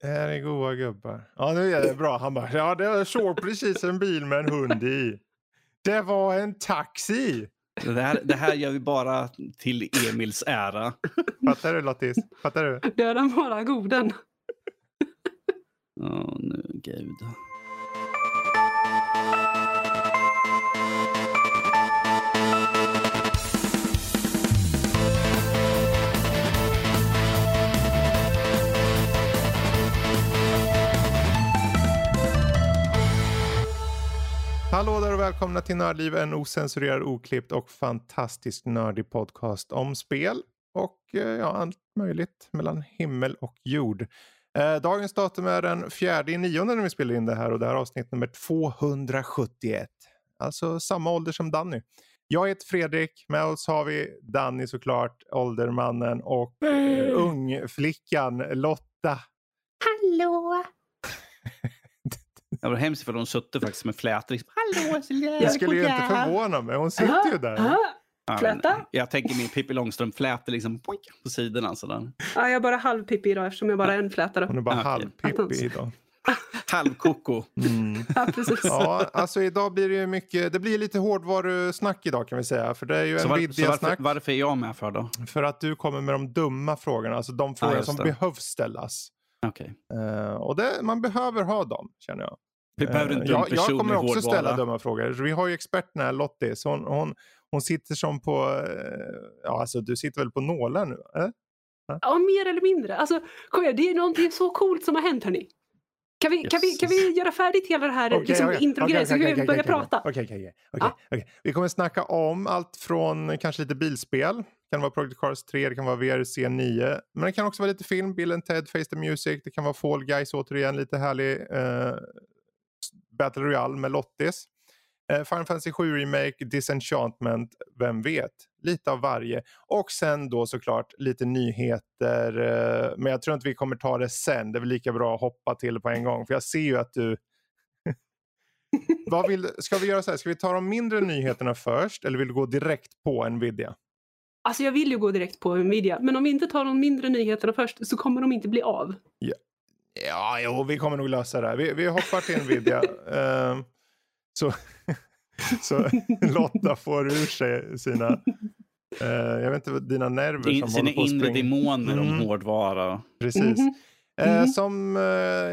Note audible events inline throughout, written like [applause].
Det här är goa gubbar. Ja, nu är det bra. Han bara, ja det såg precis en bil med en hund i. Det var en taxi. Det här, det här gör vi bara till Emils ära. Fattar du Lottis? Fattar du? Döda bara goden. Åh, nu gud. Hallå där och välkomna till Nördliv, en osensurerad, oklippt och fantastiskt nördig podcast om spel och eh, ja, allt möjligt mellan himmel och jord. Eh, dagens datum är den fjärde i nionde när vi spelar in det här och det här är avsnitt nummer 271. Alltså samma ålder som Danny. Jag heter Fredrik, med oss har vi Danny såklart, åldermannen och eh, ungflickan Lotta. Hallå! [laughs] Det var hemskt för de sutte faktiskt med flätor. Liksom. Hallå, [laughs] Det skulle ju inte förvåna mig, hon sitter ju där. Aha. Ja, Fläta? Jag tänker min Pippi Långstrump-flätor liksom poink, på sidorna. Sådär. Ja, jag är bara halv Pippi idag eftersom jag bara är en flätare. Hon är bara Okej. halvpippig [laughs] idag. Halvkoko. Mm. Ja, [laughs] precis. Ja, alltså idag blir det ju mycket, det blir lite hårdvarusnack idag kan vi säga. För det är ju Så, en var, så varför, Nvidia-snack. varför är jag med för då? För att du kommer med de dumma frågorna, alltså de frågor just som behövs ställas. Okej. Eh, och det, man behöver ha dem, känner jag. Vi behöver en Eh, dum jag, jag person kommer också hårdvara. ställa dumma frågor. Vi har ju experten här, Lottie, så hon, hon, hon sitter som på, eh, ja alltså du sitter väl på nålar nu? Eh? Ja, mer eller mindre. Alltså, kom igen, det är någonting så coolt som har hänt hörni. Kan vi, kan vi, kan vi göra färdigt hela det här Okej, liksom, okej, introgrejen okej, så kan vi börja okej, prata? Okej, okej, okej, Ja. okej. Vi kommer snacka om allt från kanske lite bilspel. Det kan vara Project Cars 3, det kan vara VRC 9. Men det kan också vara lite film, Bill and Ted, Face the Music. Det kan vara Fall Guys återigen, lite härlig eh, Battle Royale med Lottis. Eh, Final Fantasy 7 Remake, Disenchantment, vem vet? Lite av varje. Och sen då såklart lite nyheter. Eh, men jag tror inte vi kommer ta det sen. Det är väl lika bra att hoppa till på en gång. För jag ser ju att du [laughs] vad vill, ska vi göra så här, ska vi ta de mindre nyheterna först eller vill du gå direkt på Nvidia? Alltså jag vill ju gå direkt på Nvidia, men om vi inte tar de mindre nyheterna först så kommer de inte bli av. Ja, jo, vi kommer nog lösa det här. Vi, vi hoppar till Nvidia. [laughs] Ehm, så, så Lotta får ur sig sina, eh, jag vet inte, dina nerver In, som sina håller på att inre demoner om Mm. hårdvara. Precis. Mhm. Eh, Mhm. som, eh,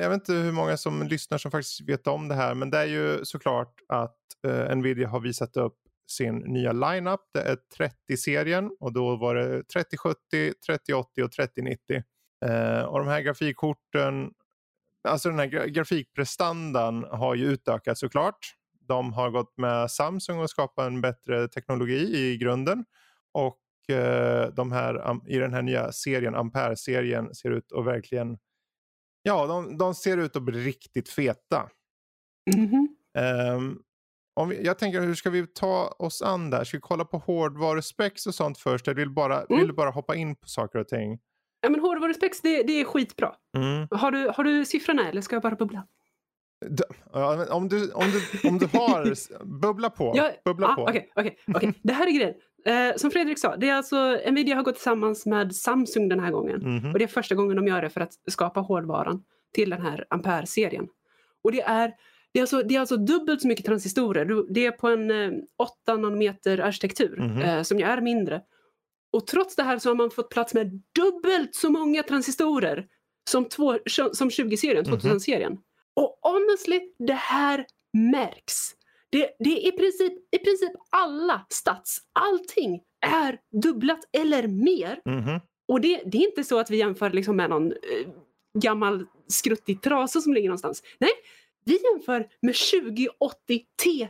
jag vet inte hur många som lyssnar som faktiskt vet om det här, men det är ju såklart att eh, Nvidia har visat upp sin nya lineup. Det är 30-serien och då var det 3070, 3080 och 3090. Eh, och de här grafikkorten, alltså den här gra- grafikprestandan har ju utökats såklart. De har gått med Samsung och skapat en bättre teknologi i grunden. Och eh, de här, i den här nya serien, Ampere-serien, ser ut att verkligen... Ja, de, de ser ut att bli riktigt feta. Mhm. Ehm, om vi, jag tänker, hur ska vi ta oss an där? Ska vi kolla på hårdvaruspecs och sånt först? Eller vill bara, Mm. vill bara hoppa in på saker och ting? Ja, men hårdvaruspex, det, det är skitbra. Mm. Har du, har du siffrorna eller ska jag bara bubbla? D- ja, om, du, om, du, om du har... [laughs] Bubbla på. Ja, bubbla ah, på. Okej, okej, okej. [laughs] Det här är grejen. Eh, som Fredrik sa, det är alltså, Nvidia har gått tillsammans med Samsung den här gången. Mhm. Och det är första gånger de gör det för att skapa hårdvaran till den här Ampere-serien. Och det är, det, är alltså, det är alltså dubbelt så mycket transistorer. Det är på en eh, 8 nanometer arkitektur Mhm. eh, som ju är mindre. Och trots det här så har man fått plats med dubbelt så många transistorer som, två, som 20-serien, Mhm. 2000-serien. Och honestly, det här märks. Det, det är i princip, i princip alla stats, allting är dubblat eller mer. Mhm. Och det, det är inte så att vi jämför liksom med någon eh, gammal skruttig trasa som ligger någonstans. Nej, vi jämför med 2080 Ti.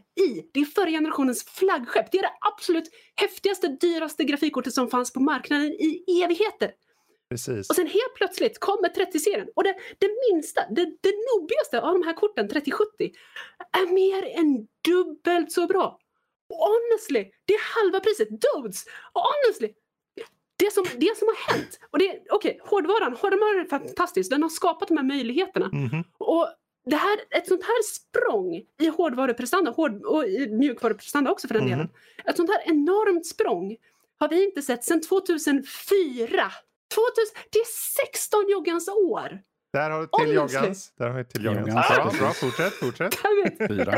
Det är förra generationens flaggskepp. Det är det absolut häftigaste, dyraste grafikkortet som fanns på marknaden i evigheter. Precis. Och sen helt plötsligt kommer 30-serien och det, det minsta, det, det nobbigaste av de här korten, 3070, är mer än dubbelt så bra. Och honestly, det är halva priset. Dudes! Och honestly, det som, det som har hänt, och det, okej, hårdvaran, hårdvaran är fantastisk, den har skapat de här möjligheterna. Mhm. Och det här, ett sånt här språng i hårdvaruprestanda, hård, och i mjukvaruprestanda också för den Mhm. delen. Ett sånt här enormt språng har vi inte sett sedan 2004. 2000, det är 16 joggans år! Där har du till Honestly. Joggans. Där har vi till Joggans. Joggans, Bra, fortsätt, fortsätt. Fyra.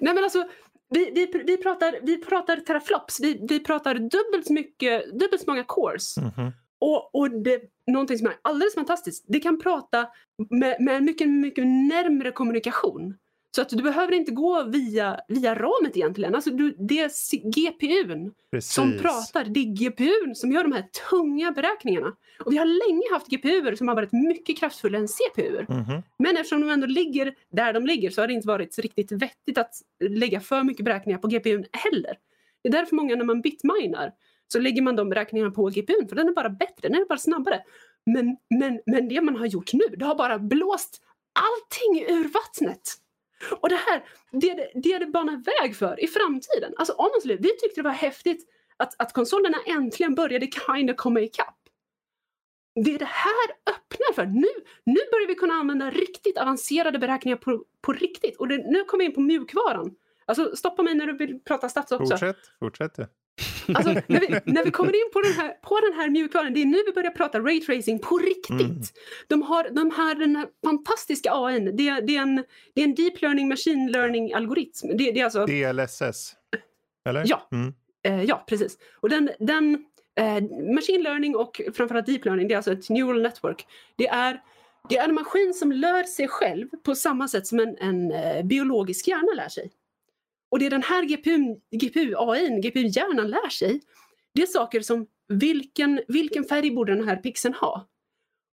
Nej men alltså, vi, vi, vi, pratar, vi pratar teraflops, vi, vi pratar dubbelt så mycket, dubbelt så många cores. Mhm. Och, och det, någonting som är alldeles fantastiskt, det kan prata med, med en mycket, mycket närmre kommunikation. Så att du behöver inte gå via, via ramet egentligen. Alltså du, det är GPUn Precis. som pratar. Det är GPUn som gör de här tunga beräkningarna. Och vi har länge haft GPUer som har varit mycket kraftfullare än CPUer. Mhm. Men eftersom de ändå ligger där de ligger så har det inte varit riktigt vettigt att lägga för mycket beräkningar på GPUn heller. Det är därför många när man bitminar så lägger man de beräkningarna på GPUn för den är bara bättre, den är bara snabbare. Men, men, men det man har gjort nu, det har bara blåst allting ur vattnet. Och det här, det det, det, det banar väg för i framtiden. Alltså honestly, vi tyckte det var häftigt att, att konsolerna äntligen började kinda komma ikapp. Det det här öppnar för, nu, nu börjar vi kunna använda riktigt avancerade beräkningar på, på riktigt. Och det, nu kommer vi in på mjukvaran. Alltså stoppa mig när du vill prata stats också. Fortsätt, fortsätt. Alltså, [laughs] när, vi, när vi kommer in på den, här, på den här mjukvaran, det är nu vi börjar prata raytracing på riktigt. Mm. De har, de har den här fantastiska AI. Det, det, är en, det är en deep learning machine learning algoritm. Det, det är alltså, DLSS. Eller? Ja. Mm. eh, ja, precis. Och den, den eh, machine learning och framförallt deep learning, det är alltså ett neural network. Det är, det är en maskin som lär sig själv på samma sätt som en, en eh, biologisk hjärna lär sig. Och det är den här GPU, GPU AI, GPU-hjärnan lär sig, det är saker som vilken, vilken färg borde den här pixeln ha?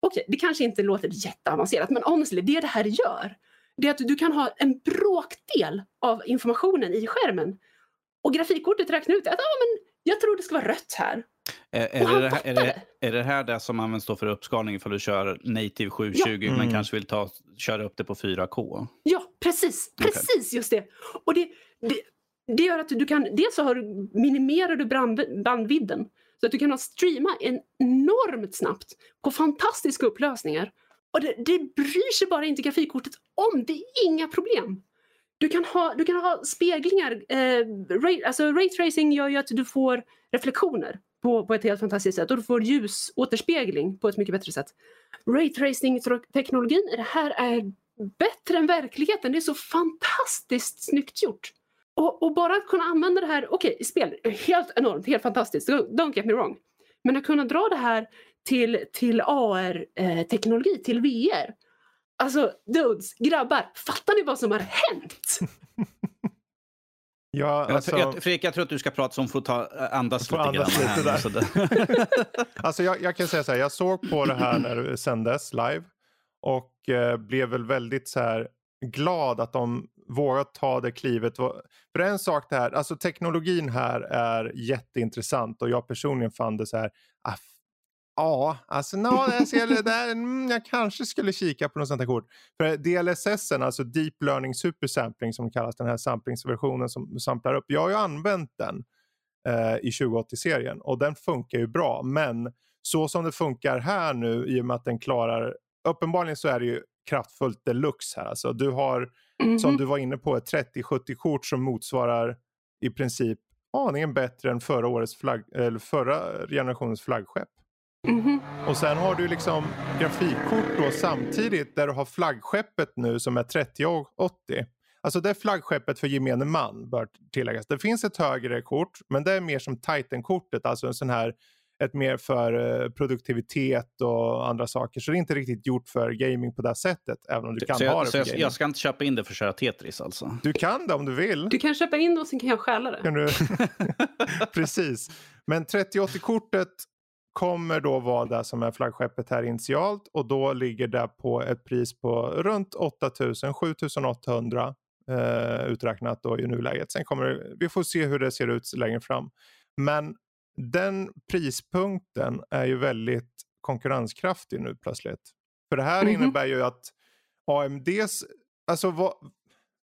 Okej, det kanske inte låter jätteavancerat men honestly, det det här gör det är att du kan ha en bråkdel av informationen i skärmen och grafikkortet räknar ut att ah, men jag tror det ska vara rött här. Är, är, det, här- är, det, är det här det som används då för uppskalning ifall du kör native 720 Ja. men Mm. kanske vill ta, köra upp det på 4K? Ja, precis. Precis just det. Och det, det, det gör att du kan, dels så har du, minimerar du brand, bandvidden så att du kan streama en enormt snabbt på fantastiska upplösningar. Och det, det bryr sig bara inte grafikkortet om, det är inga problem. Du kan ha, du kan ha speglingar, eh, ray, alltså raytracing gör ju att du får reflektioner på, på ett helt fantastiskt sätt och du får ljusåterspegling på ett mycket bättre sätt. Raytracing-teknologin, det här är bättre än verkligheten. Det är så fantastiskt snyggt gjort. Och, och bara att kunna använda det här, okej, i spel, helt enormt, helt fantastiskt, don't get me wrong. Men att kunna dra det här till, till AR-teknologi, till VR. Alltså, dudes, grabbar, fattar ni vad som har hänt? [laughs] Ja, alltså, jag, Fredrik, jag tror att du ska prata som får ta, eh, andas Får lite andas grann. lite här, [laughs] alltså jag, jag kan säga så här, jag såg på det här när det sändes live och eh, blev väl väldigt så här glad att de vågar ta det klivet. För en sak det här, alltså teknologin här är jätteintressant och jag personligen fann det så här, ah, ja, alltså no, jag, ser det där, mm, jag kanske skulle kika på något sånt här kort. För DLSS, alltså Deep Learning Supersampling som kallas, den här samplingsversionen som samplar upp, jag har ju använt den eh, i 2080-serien och den funkar ju bra. Men så som det funkar här nu i och med att den klarar, uppenbarligen så är det ju kraftfullt deluxe här. Alltså du har, som Mhm. du var inne på, ett 3070-kort som motsvarar i princip aningen bättre än förra, årets flagg, eller förra generationens flaggskepp. Mhm. Och sen har du liksom grafikkort då samtidigt där du har flaggskeppet nu som är 3080. Alltså det är flaggskeppet för gemene man bör tilläggas. Det finns ett högre kort men det är mer som Titan-kortet, alltså en sån här ett mer för eh, produktivitet och andra saker. Så det är inte riktigt gjort för gaming på det sättet, även om du kan så ha jag, det så för jag, gaming. jag ska inte köpa in det för att köra Tetris alltså? Du kan det om du vill. Du kan köpa in det och sen kan jag stjäla det. Kan du... [laughs] [laughs] Precis. Men 3080-kortet kommer då vara det som är flaggskeppet här initialt och då ligger det på ett pris på runt 8000, 7800 eh, uträknat då i nuläget. Sen kommer det, vi får se hur det ser ut längre fram. Men den prispunkten är ju väldigt konkurrenskraftig nu plötsligt. För det här Mhm. innebär ju att AMDs, alltså vad,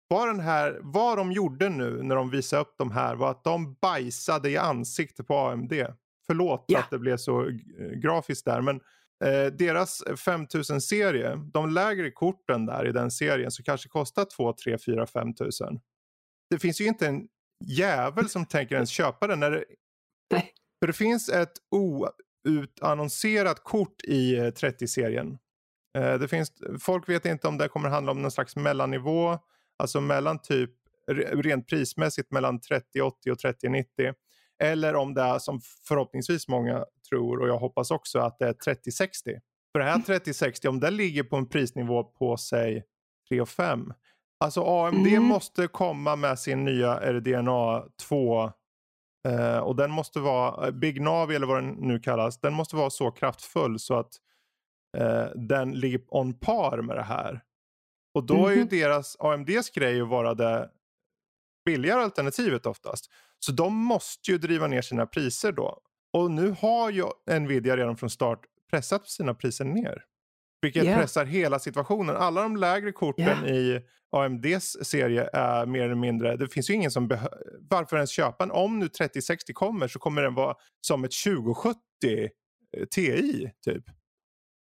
vad, den här, vad de gjorde nu när de visade upp de här var att de bajsade i ansiktet på AMD. Förlåt Ja. att det blev så grafiskt där men eh, deras 5000-serie, de lägre korten där i den serien så kanske kostar 2, 3, 4, 5000. Det finns ju inte en jävel som tänker ens köpa den när det, Nej. för det finns ett o, utannonserat kort i 30-serien. Eh, det finns, folk vet inte om det kommer handla om någon slags mellannivå, alltså mellan typ rent prismässigt mellan 3080 och 3090. Eller om det är som förhoppningsvis många tror och jag hoppas också att det är 3060. För det här 3060 om det ligger på en prisnivå på säg 3 5. Alltså AMD mm. måste komma med sin nya RDNA 2 eh, och den måste vara, Big Navi eller vad den nu kallas, den måste vara så kraftfull så att eh, den ligger on par med det här. Och då är ju mhm. deras, AMDs grej att vara det billigare alternativet oftast. Så de måste ju driva ner sina priser då. Och nu har ju Nvidia redan från start pressat sina priser ner. Vilket yeah. pressar hela situationen. Alla de lägre korten yeah. i AMDs serie är mer eller mindre, det finns ju ingen som behöver, varför ens köpa en? Om nu 3060 kommer så kommer den vara som ett 2070 Ti typ.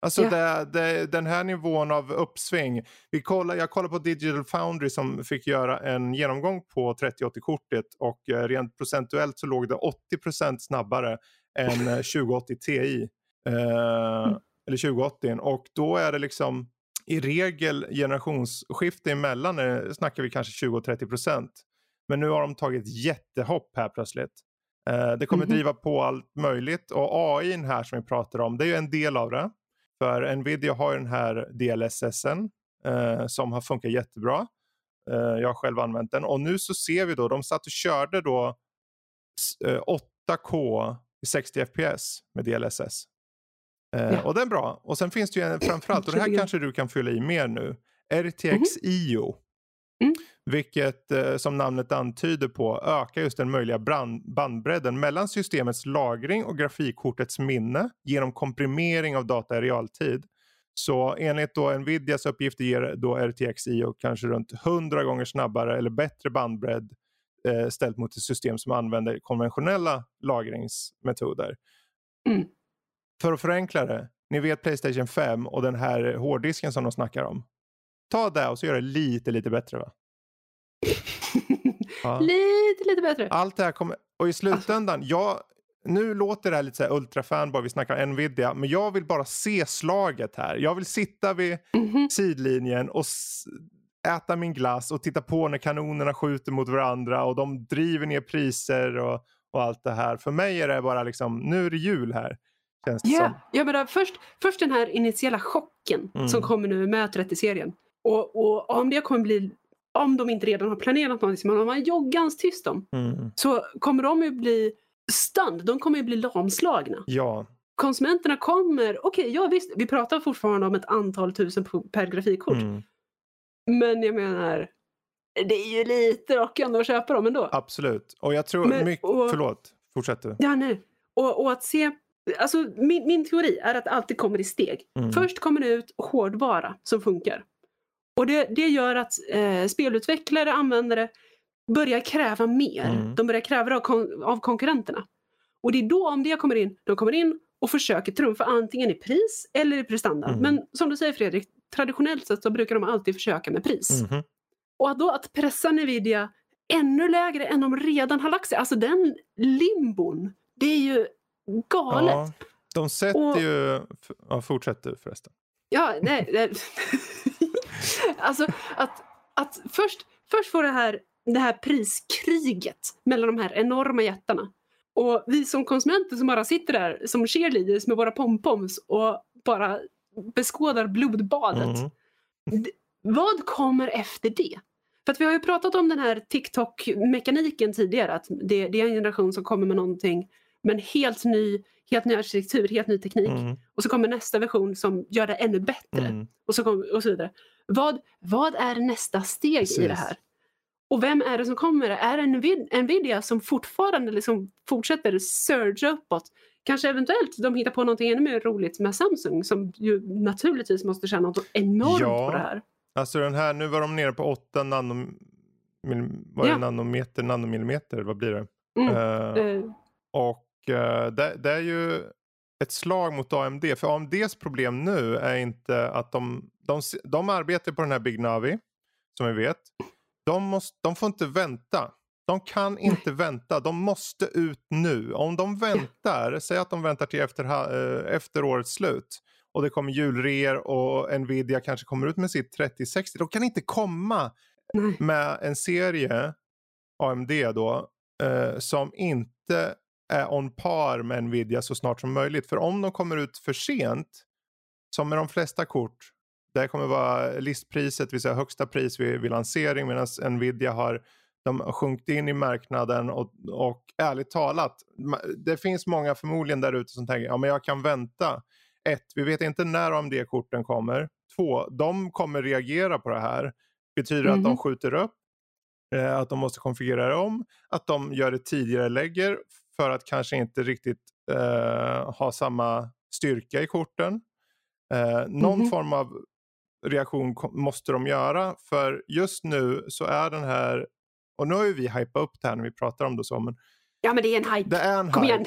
Alltså yeah. det, det, den här nivån av uppsving. Vi kollar, jag kollar på Digital Foundry som fick göra en genomgång på 3080-kortet och eh, rent procentuellt så låg det 80% snabbare än 2080 Ti. Eh, mm. Eller 2080 och då är det liksom i regel generationsskifte emellan är, snackar vi kanske 20-30%. Men nu har de tagit jättehopp här plötsligt. Eh, det kommer mm -hmm. driva på allt möjligt och AI här som vi pratar om det är ju en del av det. För Nvidia har ju den här DLSSen eh, som har funkat jättebra. Eh, jag har själv använt den och nu så ser vi då, de satt och körde då 8K eh, i 60 FPS med DLSS. Eh, ja. Och den är bra. Och sen finns det ju en, [clears throat] framförallt, och det här kanske du kan fylla i mer nu, RTX mm -hmm. IO. Mm. Vilket eh, som namnet antyder på ökar just den möjliga brand, bandbredden mellan systemets lagring och grafikkortets minne genom komprimering av data i realtid. Så enligt då Nvidias uppgifter ger då RTX IO kanske runt 100 gånger snabbare eller bättre bandbredd eh, ställt mot ett system som använder konventionella lagringsmetoder. Mm. För att förenkla det, ni vet Playstation 5 och den här hårddisken som de snackar om. Ta det och så gör det lite, lite bättre va? [laughs] ja. Lite, lite bättre. Allt det här kommer, och i slutändan, alltså. jag, nu låter det här lite så här ultrafanboy, vi snackar Nvidia, men jag vill bara se slaget här. Jag vill sitta vid mm -hmm. sidlinjen och äta min glass och titta på när kanonerna skjuter mot varandra och de driver ner priser och, och allt det här. För mig är det bara liksom, nu är det jul här. Känns det yeah. som. Jag menar, först, först den här initiala chocken mm. som kommer nu med 30-serien. Och, och om det kommer bli om de inte redan har planerat någonting som de har joggans tyst om. Mm. Så kommer de ju bli stunned, de kommer ju bli lamslagna. Ja. Konsumenterna kommer, okej okay, ja visst, vi pratar fortfarande om ett antal tusen per grafikkort. Mm. Men jag menar, det är ju lite rockande att köpa dem ändå. Absolut, och jag tror, Men, mycket, och, förlåt, fortsätt du. Ja, nej. Och, och att se Alltså, min, min teori är att det alltid kommer i steg. Mm. Först kommer det ut hårdvara som funkar. Och det, det gör att eh, spelutvecklare, användare börjar kräva mer. Mm. De börjar kräva av, kon av konkurrenterna. Och det är då om det kommer in, de kommer in och försöker trumfa antingen i pris eller i prestanda. Mm. Men som du säger Fredrik, traditionellt sett så brukar de alltid försöka med pris. Mm. Och då att pressa Nvidia ännu lägre än de redan har lagt sig, alltså den limbon, det är ju galet. Ja, de sätter och, ju... Ja, fortsätt du förresten. Ja, nej. [laughs] alltså att, att först, först får det här, det här priskriget mellan de här enorma jättarna. Och vi som konsumenter som bara sitter där som cheerleaders med våra pompoms och bara beskådar blodbadet. Mm. Vad kommer efter det? För att vi har ju pratat om den här TikTok-mekaniken tidigare, att det, det, är en generation som kommer med någonting med en helt ny, helt ny arkitektur, helt ny teknik. Mm. Och så kommer nästa version som gör det ännu bättre. Mm. Och, så kom, och så vidare. Vad, vad är nästa steg Precis. i det här? Och vem är det som kommer? Är det Nvidia som fortfarande liksom fortsätter surge uppåt? Kanske eventuellt de hittar på någonting ännu mer roligt med Samsung som ju naturligtvis måste tjäna något enormt ja. på det här. Alltså den här, nu var de nere på 8 nanom, vad ja. nanometer, nanomillimeter, vad blir det? Mm. Uh, och uh, det, det, är ju ett slag mot AMD. För AMDs problem nu är inte att de, de, de arbetar på den här Big Navi, som vi vet. De, måste, de får inte vänta. De kan inte vänta, de måste ut nu. Om de väntar, säg att de väntar till efter, eh, efter årets slut och det kommer julreor och Nvidia kanske kommer ut med sitt 3060. De kan inte komma med en serie, AMD då, eh, som inte är on par med Nvidia så snart som möjligt. För om de kommer ut för sent, som med de flesta kort, det kommer vara listpriset, det vill säga högsta pris vid, vid lansering medan Nvidia har de har sjunkit in i marknaden och, och ärligt talat, det finns många förmodligen där ute som tänker ja men jag kan vänta. Ett, vi vet inte när AMD-korten kommer. Två, de kommer reagera på det här. Betyder mm att de mhm. skjuter upp, eh, att de måste konfigurera om, att de gör det tidigare lägger för att kanske inte riktigt eh, ha samma styrka i korten. Eh, någon mm -hmm. form av reaktion måste de göra för just nu så är den här och nu har ju vi hypat upp det här när vi pratar om det så. Men ja men det är en hype. Det är en Kom hype. igen.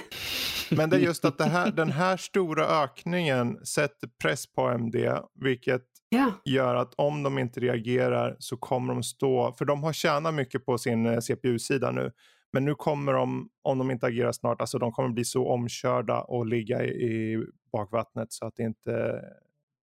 Men det är just att här, den här stora ökningen sätter press på AMD. Vilket [laughs] yeah. gör att om de inte reagerar så kommer de stå. För de har tjänat mycket på sin eh, CPU-sida nu. Men nu kommer de, om de inte agerar snart, alltså de kommer bli så omkörda och ligga i, i bakvattnet så att det inte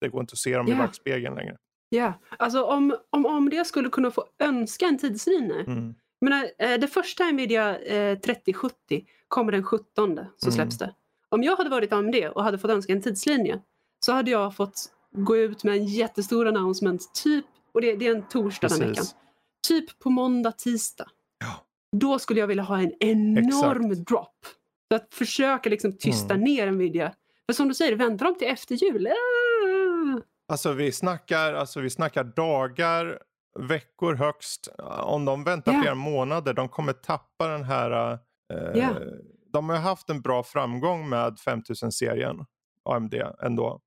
det går inte att se dem yeah. i backspegeln längre. Ja, alltså om, om, om det skulle kunna få önska en tidslinje. Mm. menar, eh, det första Nvidia eh, 3070 kommer den 17 så mm. släpps det. Om jag hade varit AMD och hade fått önska en tidslinje så hade jag fått gå ut med en jättestor announcement typ, och det, det är en torsdag den veckan, typ på måndag, tisdag. Då skulle jag vilja ha en enorm Exakt. drop. Så att försöka liksom tysta Mm. ner Nvidia. För som du säger, väntar de till efter jul? Ah! Alltså vi snackar, alltså vi snackar dagar, veckor högst. Om de väntar Ja. flera månader, de kommer tappa den här... Eh, Ja. De har haft en bra framgång med 5000-serien, AMD ändå.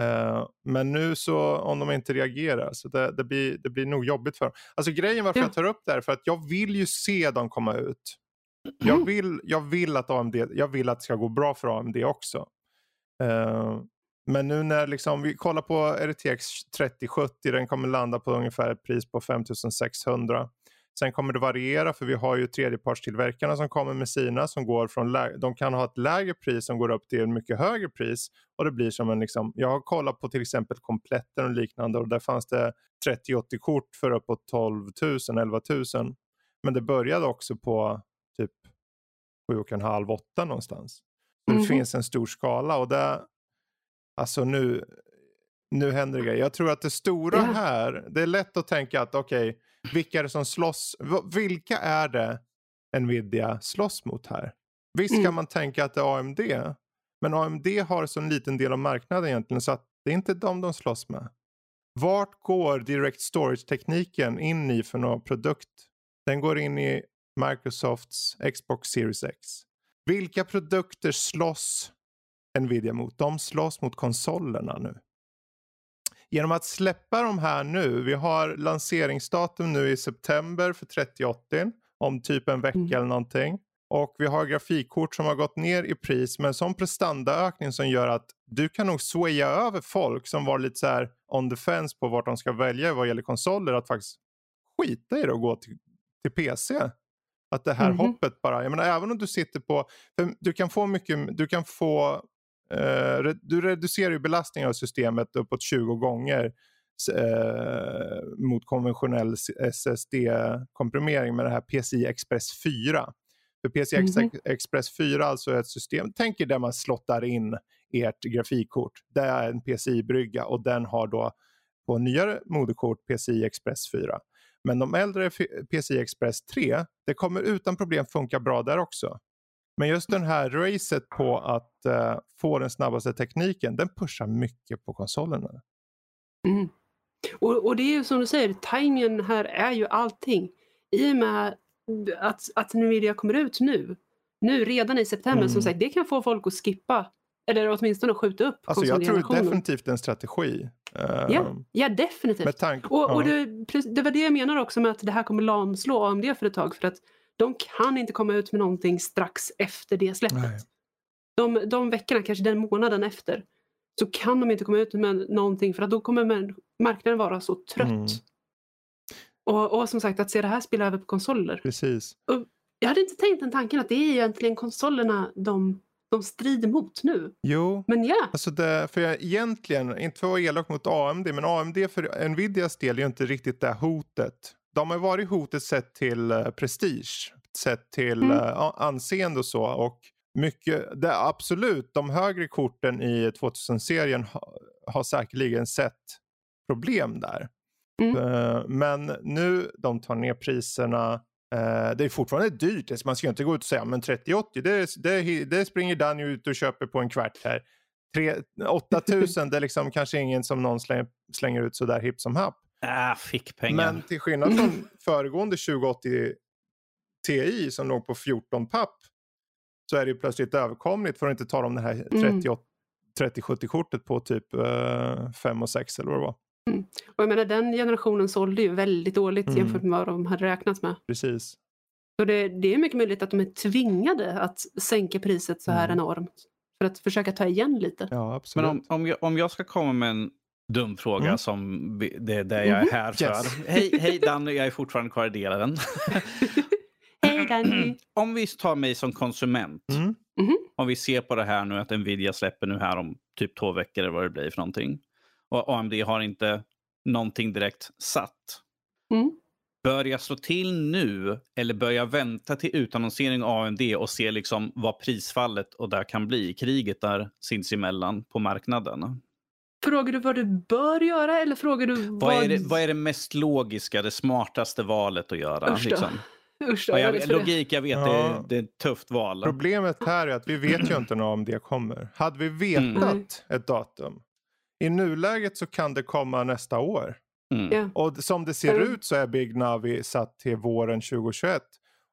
Eh, men nu så om de inte reagerar så det, det, blir, det blir nog jobbigt för dem. Alltså grejen varför Ja. jag tar upp det här är för att jag vill ju se dem komma ut. Jag Mm. vill, jag vill att AMD, jag vill att det ska gå bra för AMD också. Eh, men nu när liksom, vi kollar på RTX 3070, den kommer landa på ungefär ett pris på 5600. Sen kommer det variera för vi har ju tredjepartstillverkarna som kommer med sina som går från, de kan ha ett lägre pris som går upp till ett mycket högre pris. Och det blir som en liksom, jag har kollat på till exempel kompletten och liknande och där fanns det 3080 kort för uppåt 12 000, 11 000. Men det började också på typ 7,5, 8 någonstans. Mhm. det finns en stor skala och det, alltså nu, nu händer det grejer. Jag tror att det stora Ja. här, det är lätt att tänka att okej, vilka är det som slåss? Vilka är det Nvidia slåss mot här? Visst kan Mm. man tänka att det är AMD, men AMD har så en liten del av marknaden egentligen så att det är inte dem de slåss med. Vart går Direct Storage-tekniken in i för någon produkt? Den går in i Microsofts Xbox Series X. Vilka produkter slåss Nvidia mot? De slåss mot konsolerna nu. Genom att släppa de här nu, vi har lanseringsdatum nu i september för 3080 om typ en vecka Mm. eller någonting. Och vi har grafikkort som har gått ner i pris med en sån prestandaökning som gör att du kan nog swaya över folk som var lite så här on the fence på vart de ska välja vad gäller konsoler att faktiskt skita i det och gå till, till PC. Att det här Mhm. hoppet bara, jag menar även om du sitter på, du kan få mycket, du kan få, eh, du reducerar ju belastningen av systemet uppåt 20 gånger eh, mot konventionell SSD-komprimering med det här PCI Express 4. För PCI Ex- Mhm. Express 4 alltså är ett system, tänk er där man slottar in ert grafikkort. Det är en PCI-brygga och den har då på nyare moderkort PCI Express 4. Men de äldre PCI Express 3, det kommer utan problem funka bra där också. Men just den här racet på att eh, få den snabbaste tekniken, den pushar mycket på konsolerna. Mm. Och, och det är ju som du säger, tajmingen här är ju allting. I och med att, att Nvidia kommer ut nu, nu redan i september, Mm. som sagt, det kan få folk att skippa eller åtminstone skjuta upp Alltså jag tror definitivt en strategi. Ja, ja, definitivt. Med tanke Och, och det, det var det jag menar också med att det här kommer lamslå AMD för ett tag. För att de kan inte komma ut med någonting strax efter det släppet. Nej. De, de veckorna, kanske den månaden efter, så kan de inte komma ut med någonting för att då kommer marknaden vara så trött. Mm. Och, och som sagt att se det här spela över på konsoler. Precis. Jag hade inte tänkt den tanken att det är egentligen konsolerna de, de strider mot nu. Jo, Men ja, alltså det, för jag, egentligen, inte för att vara elak mot AMD, men AMD för Nvidias del är ju inte riktigt det hotet. De har varit hotet sett till eh, prestige, sett till Mm. eh, anseende och så. Och mycket, det, absolut, de högre korten i 2000-serien ha, har säkerligen sett problem där. Mm. Eh, men nu de tar ner priserna. det är fortfarande dyrt. Man ska inte gå ut och säga men 3080 det, det, det springer Danny ut och köper på en kvart här. Tre- 8000 det är liksom kanske ingen som någon slänger, slänger ut sådär hipp som happ. Äh, fick pengar. Men till skillnad från föregående 2080 Ti som låg på 14 papp så är det ju plötsligt överkomligt för att inte tala om det här Mm. 30 3070-kortet på typ uh, 5 och 6 eller vad det var. och jag menar den generationen sålde ju väldigt dåligt Mm. jämfört med vad de hade räknat med. Precis. Så det, det är mycket möjligt att de är tvingade att sänka priset så här Mm. enormt. För att försöka ta igen lite. Ja, absolut. Men om, om, jag, om jag ska komma med en dum fråga Mm. som det är det jag är här för. Yes. [laughs] Hej, hej [laughs] Danny, jag är fortfarande kvar i delaren. [laughs] Hej Danny! [clears throat] om vi tar mig som konsument. Mm. Om vi ser på det här nu att Nvidia släpper nu här om typ två veckor eller vad det blir för någonting. Och AMD har inte någonting direkt satt. Mm. Bör jag slå till nu eller bör jag vänta till utannonsering av AMD och se liksom vad prisfallet och där kan bli, kriget där sinsemellan på marknaden? Frågar du vad du bör göra eller frågar du vad... Vad är, det, vad är det mest logiska, det smartaste valet att göra? Usch då. Liksom? [laughs] Usch då, Ja, jag jag, det. logik, jag vet, Ja. det, är, det är ett tufft val. Problemet här är att vi vet ju inte när AMD kommer. Hade vi vetat Mm. ett datum. I nuläget så kan det komma nästa år. Mm. Ja. Och som det ser Mm. ut så är Big Navi satt till våren 2021.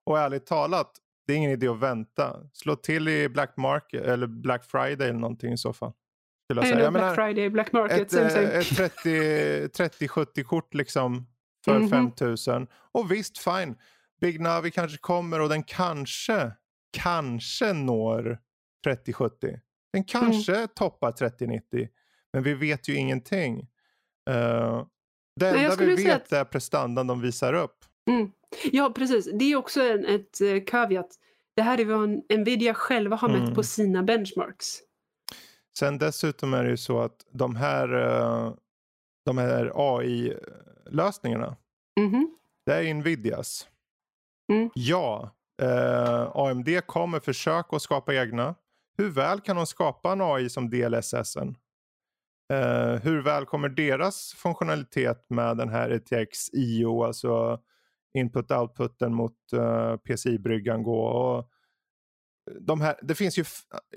Och ärligt talat, det är ingen idé att vänta. Slå till i Black Market eller Black Friday eller någonting i så fall. Skulle jag säga. Jag menar, Friday, Black Market, ett, eh, ett 30-70 kort liksom för Mhm. 5000. Och visst, fine. Big Navi kanske kommer och den kanske, kanske når 3070. Den kanske toppar 3090. Men vi vet ju ingenting. Uh, det enda vi vet är prestandan de visar upp. Mm. Ja, precis. Det är också en, ett uh, caveat. Det här är vad Nvidia själva har mätt Mm. på sina benchmarks. Sen dessutom är det ju så att de här, eh, de här AI-lösningarna, Mhm. det är Nvidias. Mm. Ja, eh, AMD kommer försöka att skapa egna. Hur väl kan de skapa en AI som DLSS? Eh, hur väl kommer deras funktionalitet med den här ETX IO, alltså input-outputen mot uh, PCI-bryggan gå? Och de här, det finns ju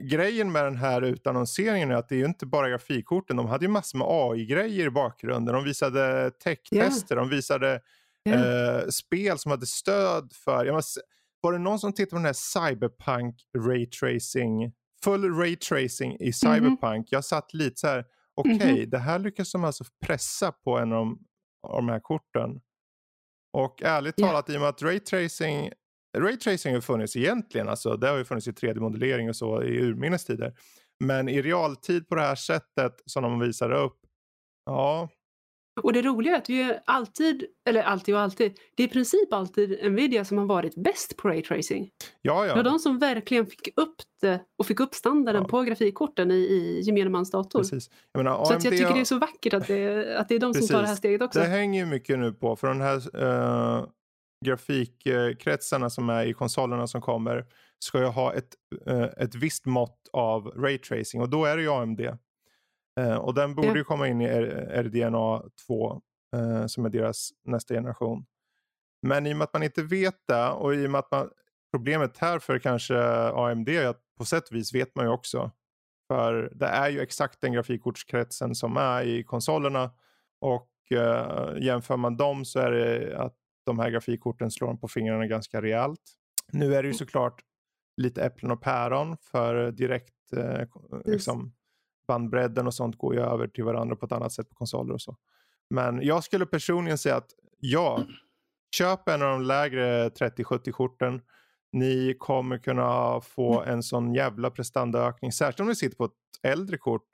grejen med den här utannonseringen är att det är ju inte bara grafikkorten. De hade ju massor med AI-grejer i bakgrunden. De visade tech-tester, de visade Ja. eh, spel som hade stöd för... Jag måste, var det någon som tittade på den här Cyberpunk Raytracing? Full Raytracing i Cyberpunk. Jag satt lite så här, okej, Mhm. det här lyckas de alltså pressa på en av de, av de här korten. Och ärligt Ja. talat, i och med att Raytracing Raytracing har funnits egentligen, alltså det har ju funnits i 3D-modellering och så i urminnes tider. Men i realtid på det här sättet som de visar upp, ja, Och det roliga är att vi är alltid, eller alltid och alltid, det är i princip alltid Nvidia som har varit bäst på raytracing. ja, Det var ja. de som verkligen fick upp det och fick upp standarden Ja. på grafikkorten i, i gemene mans dator. Precis. Jag menar, Så att jag AMD tycker det är så vackert att det, att det är de som tar det här steget också. Det hänger ju mycket nu på, för de här uh, grafikkretsarna som är i konsolerna som kommer ska ju ha ett, eh, ett visst mått av raytracing och då är det ju AMD. Eh, och den borde ju komma in i RDNA 2 eh, som är deras nästa generation. Men i och med att man inte vet det och i och med att man, problemet här för kanske AMD är att på sätt och vis vet man ju också. För det är ju exakt den grafikkortskretsen som är i konsolerna och jämför man dem så är det att de här grafikkorten slår dem på fingrarna ganska rejält. Nu är det ju såklart lite äpplen och päron för direkt eh, liksom, bandbredden och sånt går ju över till varandra på ett annat sätt på konsoler och så. Men jag skulle personligen säga att ja, köp en av de lägre 3070 korten. Ni kommer kunna få en sån jävla prestandaökning, särskilt om ni sitter på ett äldre kort.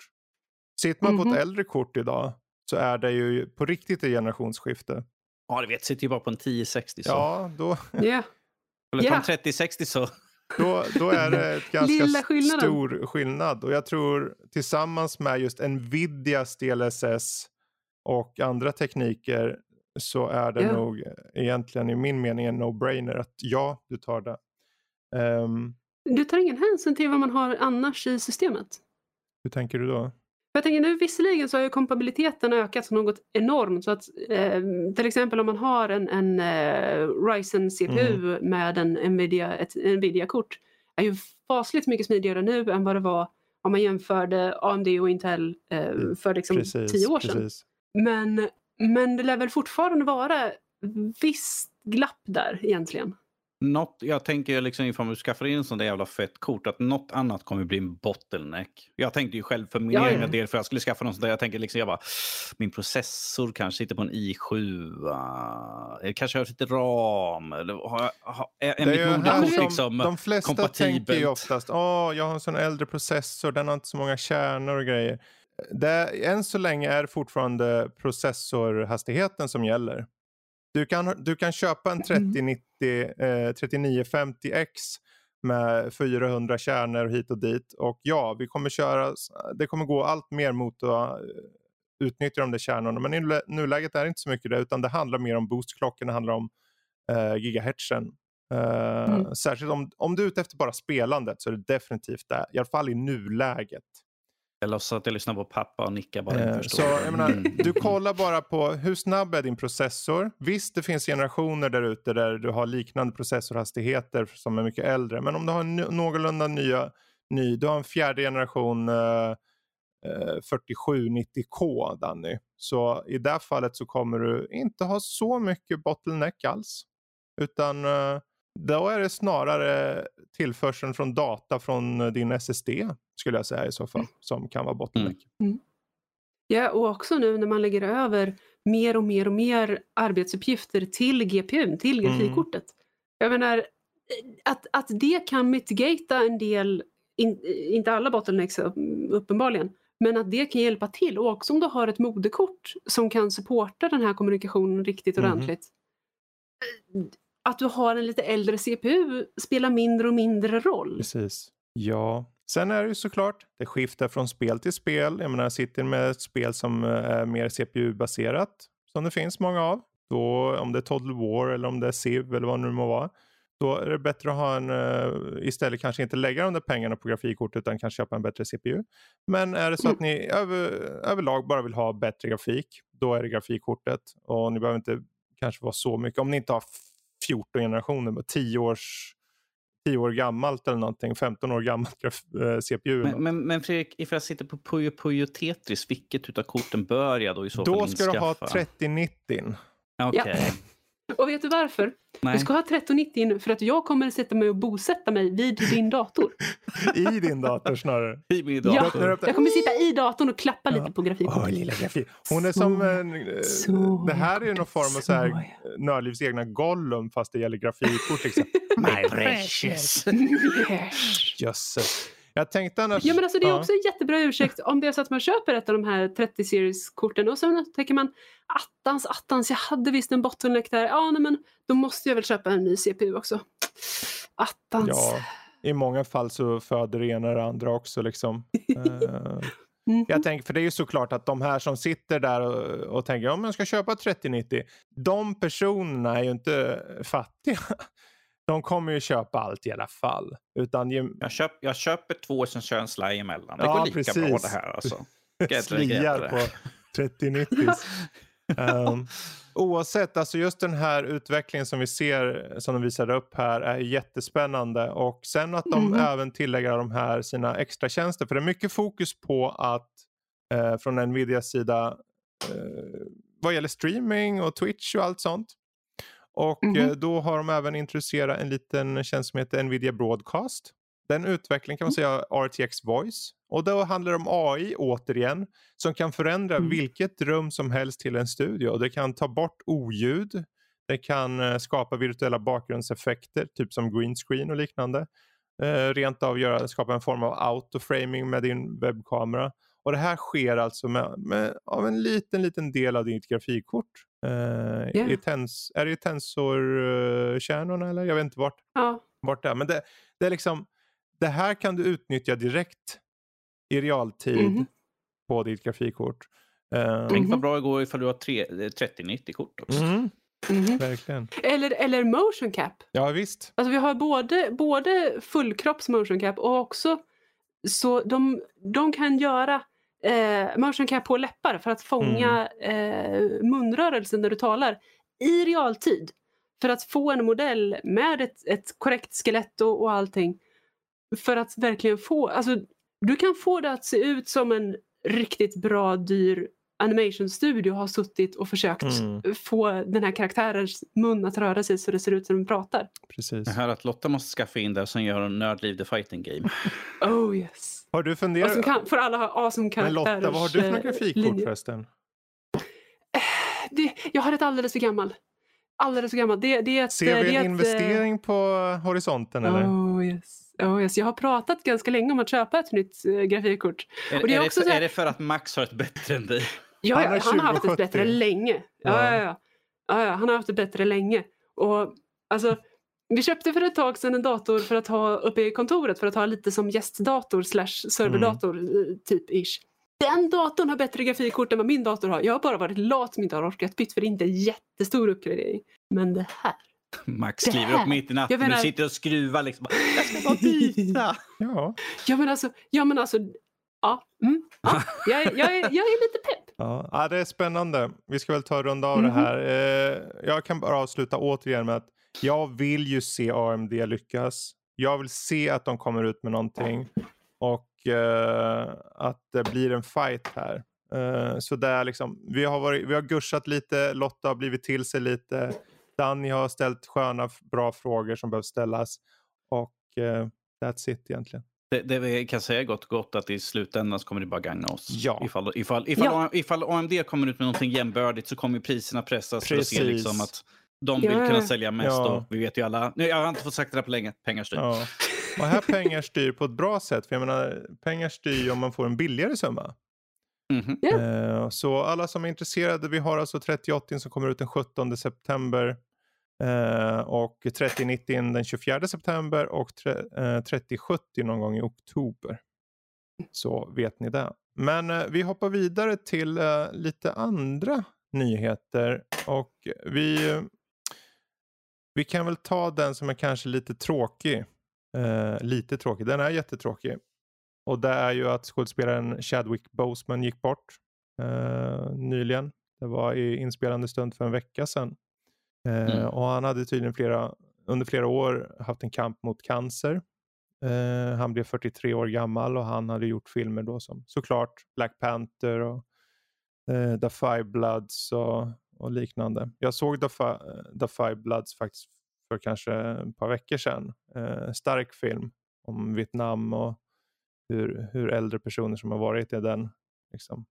Sitter man på Mhm. ett äldre kort idag så är det ju på riktigt ett generationsskifte. Ja, det vet, sitter ju bara på en 1060. Så. Ja, då, Ja. Eller Ja. på en 3060 så... då, då är det [laughs] ganska stor skillnad. Och jag tror tillsammans med just Nvidias DLSS och andra tekniker så är det Ja. nog egentligen i min mening en no-brainer att ja, du tar det. Ehm, Du tar ingen hänsyn till vad man har annars i systemet. hur tänker du då? Jag tänker nu visserligen så har ju kompatibiliteten ökat något enormt. Så att, eh, till exempel om man har en, en eh, Ryzen CPU med en Nvidia, ett Nvidia-kort är ju fasligt mycket smidigare nu än vad det var om man jämförde AMD och Intel eh, för liksom Precis, tio år sedan. precis. Men, men det lär väl fortfarande vara visst glapp där egentligen. Något, jag tänker liksom ifall du skaffar in en sån där jävla fett kort att något annat kommer bli en bottleneck. Jag tänkte ju själv för min Ja, ja. egen del för jag skulle skaffa någon sån där. Jag tänker liksom jag bara, min processor kanske sitter på en i7. Uh, eller kanske har lite ram. Eller har, jag- har, är, är Det mitt moderkort som liksom de flesta tänker ju kompatibelt? oftast, åh, jag har en sån äldre processor, den har inte så många kärnor och grejer. Det, än så länge är det fortfarande processorhastigheten som gäller. Du kan, du kan köpa en 3090, eh, 3950X med 400 kärnor hit och dit och ja, vi kommer köra, det kommer gå allt mer mot att eh, utnyttja de där kärnorna. Men i nulä- nuläget är det inte så mycket det utan det handlar mer om boostklockan, det handlar om eh, gigahertzen. Eh, Mm. Särskilt om, om du är ute efter bara spelandet så är det definitivt det. I alla fall i nuläget. Jag låtsas att jag lyssnar på pappa och nickar bara Eh, så menar, Mm. du kollar bara på hur snabb är din processor. Visst, det finns generationer där ute där du har liknande processorhastigheter som är mycket äldre. Men om du har en någorlunda nya, ny, du har en fjärde generation eh, eh, 4790K Danny. Så i det fallet så kommer du inte ha så mycket bottleneck alls. Utan eh, då är det snarare tillförseln från data från eh, din SSD skulle jag säga i så fall som kan vara bottleneck. Ja, och också nu när man lägger över mer och mer och mer arbetsuppgifter till GPUn, till Mm. grafikkortet. Jag menar, eh, att, att det kan mitigata en del, in, inte alla bottlenecks upp- uppenbarligen, men att det kan hjälpa till. Och också om du har ett moderkort som kan supporta den här kommunikationen riktigt Mhm. ordentligt. Eh, Att du har en lite äldre CPU spelar mindre och mindre roll. Precis. Ja. Sen är det ju såklart, det skiftar från spel till spel. Jag menar, sitter med ett spel som eh, är mer CPU-baserat, som det finns många av. Då, om det är Total War eller om det är Civ eller vad det nu må vara. Då är det bättre att ha en, eh, istället kanske inte lägga de där pengarna på grafikkortet utan kanske köpa en bättre CPU. Men är det så att ni över, överlag bara vill ha bättre grafik, då är det grafikkortet. Och ni behöver inte kanske vara så mycket, om ni inte har 14 generationer, med 10 års 10 år gammalt eller någonting, 15 år gammalt eh, CPU. Men, men, men Fredrik, ifall jag sitter på Puyo Puyo Tetris, vilket utav korten bör jag då i så fall Då ska du ha inskaffa? 3090. Okej. Och vet du varför? Nej. Du ska ha 1390 för att jag kommer sätta mig och bosätta mig vid din dator. [laughs] I din dator snarare. I min Ja, dator. Det. jag kommer sitta i datorn och klappa Ja. lite på grafikkortet. Åh, lilla grafik. Hon är Så- som en, eh, så det här är ju någon form av så här, så Nördlivs egna Gollum fast det gäller grafikkort. Liksom. [laughs] My precious. Jösses. Jag tänkte annars... Ja men alltså det är Ja. också en jättebra ursäkt om det är så att man köper ett av de här 30 series-korten och så tänker man attans, attans, jag hade visst en bottleneck där. Ja nej, men då måste jag väl köpa en ny CPU också. Attans. Ja, i många fall så föder det ena det andra också. Liksom. [laughs] Eh, Mhm. Jag tänker, för det är ju såklart att de här som sitter där och, och tänker om jag ska köpa 3090. De personerna är ju inte fattiga. De kommer ju köpa allt i alla fall. Utan ge, Jag, köp, jag köper två som kör en slaj emellan. Det Ja, går lika precis. bra det här alltså. [laughs] Sliar på 3090. um, [laughs] oavsett, alltså just den här utvecklingen som vi ser, som de visar upp här, är jättespännande. Och sen att de Mhm. även tillägger de här sina extra tjänster. För det är mycket fokus på att eh, från Nvidias sida eh, vad gäller streaming och Twitch och allt sånt. Och Mhm. eh, då har de även introducerat en liten tjänst som heter Nvidia Broadcast. Den utvecklingen kan man säga RTX Voice. Och då handlar det om AI återigen som kan förändra Mm. vilket rum som helst till en studio. Det kan ta bort oljud. Det kan eh, skapa virtuella bakgrundseffekter, typ som green screen och liknande. Eh, rent av göra, skapa en form av autoframing med din webbkamera. Och det här sker alltså med, med, av en liten, liten del av ditt grafikkort. Uh, Yeah. i tens, är det i tensorkärnorna eller? Jag vet inte vart, Ja. vart det är. Men det, det är liksom, det här kan du utnyttja direkt i realtid Mhm. på ditt grafikkort. Uh, Tänk vad bra det går ifall du har tre- eh, 3090-kort också. mm, Mhm. verkligen. Eller, eller motion cap. Ja visst. Alltså vi har både, både fullkropps motion cap och också så de, de kan göra eh, motion cap på läppar för att fånga eh, munrörelsen när du talar i realtid. För att få en modell med ett, ett korrekt skelett och, och allting. För att verkligen få, alltså du kan få det att se ut som en riktigt bra dyr animation studio har suttit och försökt Mm. få den här karaktärens mun att röra sig så det ser ut som den pratar. Precis. Jag hör att Lotta måste skaffa in där som gör Nördliv the fighting game. Oh yes. Har du funderat? som kan, får alla ha awesome Men karaktärers Lotta, vad har du för eh, grafikkort förresten? Det, jag har ett alldeles för gammal. Alldeles för gammal. Det, det är ett, Ser det vi en ett, eh, investering på horisonten eller? Oh yes. Oh yes. Jag har pratat ganska länge om att köpa ett nytt äh, grafikkort. Är, Och det är är, också det så för, här- är det för att Max har ett bättre än dig? Ja, Han han, har har, han har haft 2070. ett bättre länge. Ja, Ja. ja. Ja, ja. ja, han har haft det bättre länge. Och alltså, vi köpte för ett tag sedan en dator för att ha uppe i kontoret för att ha lite som gästdator slash serverdator eh, typ ish. Den datorn har bättre grafikkort än vad min dator har. Jag har bara varit lat som inte har orkat bytt för det är inte en jättestor uppgradering. Men det här. Max Det här- upp mitt i natten jag menar- och sitter och skruvar liksom. Jag ska bara byta. [laughs] Ja. Ja men alltså, ja men alltså. Ja, mm, ja. Jag, är- jag, är, jag är lite pepp. [laughs] Ja. ja, det är spännande. Vi ska väl ta och runda av Mhm. det här. Eh, jag kan bara avsluta återigen med att jag vill ju se AMD lyckas. Jag vill se att de kommer ut med någonting och eh, att det blir en fight här. Eh, så det är liksom, vi har, varit, vi har guschat lite, Lotta har blivit till sig lite. Danny har ställt sköna, bra frågor som behöver ställas. Och eh, that's it egentligen. Det, det vi kan säga gott och gott att i slutändan så kommer det bara gagna oss. Ja. Ifall, ifall, ifall, Ja. ifall AMD kommer ut med någonting jämbördigt så kommer priserna pressas för att se Precis. liksom att de vill kunna sälja mest. Ja. Och vi vet ju alla, nej, jag har inte fått sagt det här på länge, pengar styr. Ja. Och här pengar styr på ett bra sätt. För jag menar, pengar styr om man får en billigare summa. Mhm. Ja. Eh, så alla som är intresserade, vi har alltså 3080 som kommer ut den 17 september. Eh, och 3090 den 24 september och tre- eh, 3070 någon gång i oktober. Så vet ni det. Men eh, vi hoppar vidare till eh, lite andra nyheter. Och vi, vi kan väl ta den som är kanske lite tråkig. Eh, lite tråkig, den är jättetråkig. Och det är ju att skådespelaren Chadwick Boseman gick bort eh, nyligen. Det var i inspelande stund för en vecka sedan. Eh, Mm. Och han hade tydligen flera, under flera år haft en kamp mot cancer. Eh, han blev 43 år gammal och han hade gjort filmer då som såklart Black Panther och eh, The Five Bloods och, och liknande. Jag såg The, The Five Bloods faktiskt för kanske ett par veckor sedan. Eh, stark film om Vietnam och hur, hur äldre personer som har varit i den liksom,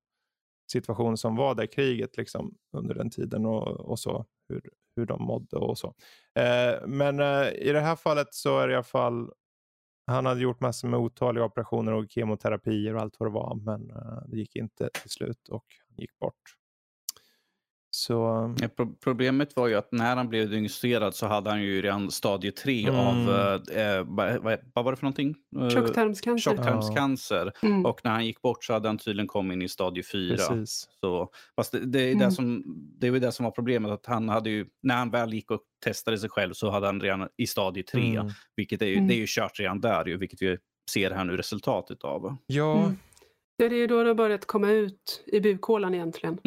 situation som var där i kriget liksom, under den tiden och, och så, hur, hur de mådde och så. Eh, men eh, i det här fallet så är det i alla fall, han hade gjort massor med otaliga operationer och kemoterapier och allt vad det var, men eh, det gick inte till slut och han gick bort. Så Ja, pro- problemet var ju att när han blev diagnostiserad så hade han ju redan stadie 3 Mm. av, eh, eh, vad, vad, var det för någonting? Eh, Tjocktarmscancer. Tjocktarmscancer. Mm. Och när han gick bort så hade han tydligen kommit in i stadie 4. precis. Så, fast det, det, är det, Mm. som, det var det som var problemet. Att han hade ju, när han väl gick och testade sig själv så hade han redan i stadie 3. Mm. Vilket är ju, Mm. det är ju kört redan där, ju, vilket vi ser här nu resultatet av. Ja, Mm. Ja, det är då det har börjat komma ut i bukhålan egentligen.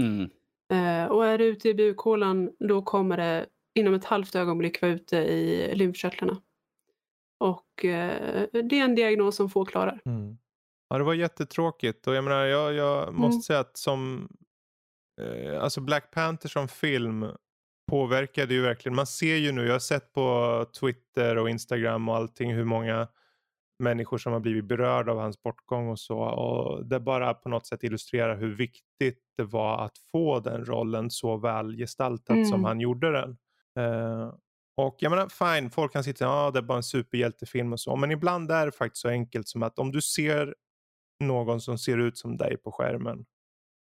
Eh, och är det ute i bukhålan då kommer det inom ett halvt ögonblick vara ute i lymfkörtlarna. Och eh, det är en diagnos som få klarar. Mm. Ja, det var jättetråkigt och jag menar, jag, jag måste Mm. säga att som, eh, alltså Black Panther som film påverkade ju verkligen. Man ser ju nu, jag har sett på Twitter och Instagram och allting hur många människor som har blivit berörda av hans bortgång och så. Och det bara på något sätt illustrerar hur viktigt det var att få den rollen så väl gestaltat Mm. som han gjorde den. Eh, och jag menar, fine, folk kan sitta ja det är bara en superhjältefilm och så. Men ibland är det faktiskt så enkelt som att om du ser någon som ser ut som dig på skärmen.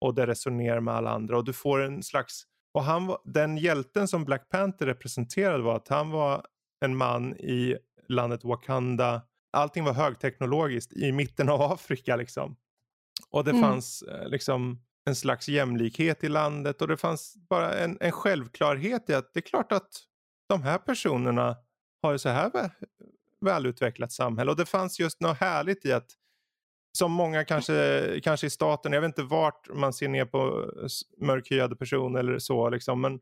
Och det resonerar med alla andra och du får en slags... Och han var, den hjälten som Black Panther representerade var att han var en man i landet Wakanda. Allting var högteknologiskt i mitten av [laughs] Afrika liksom. Och det Mm. fanns eh, liksom en slags jämlikhet i landet och det fanns bara en, en självklarhet i att det är klart att de här personerna har ju så här vä- välutvecklat samhälle och det fanns just något härligt i att som många kanske, kanske i staten, jag vet inte vart man ser ner på s- mörkhyade personer eller så liksom, men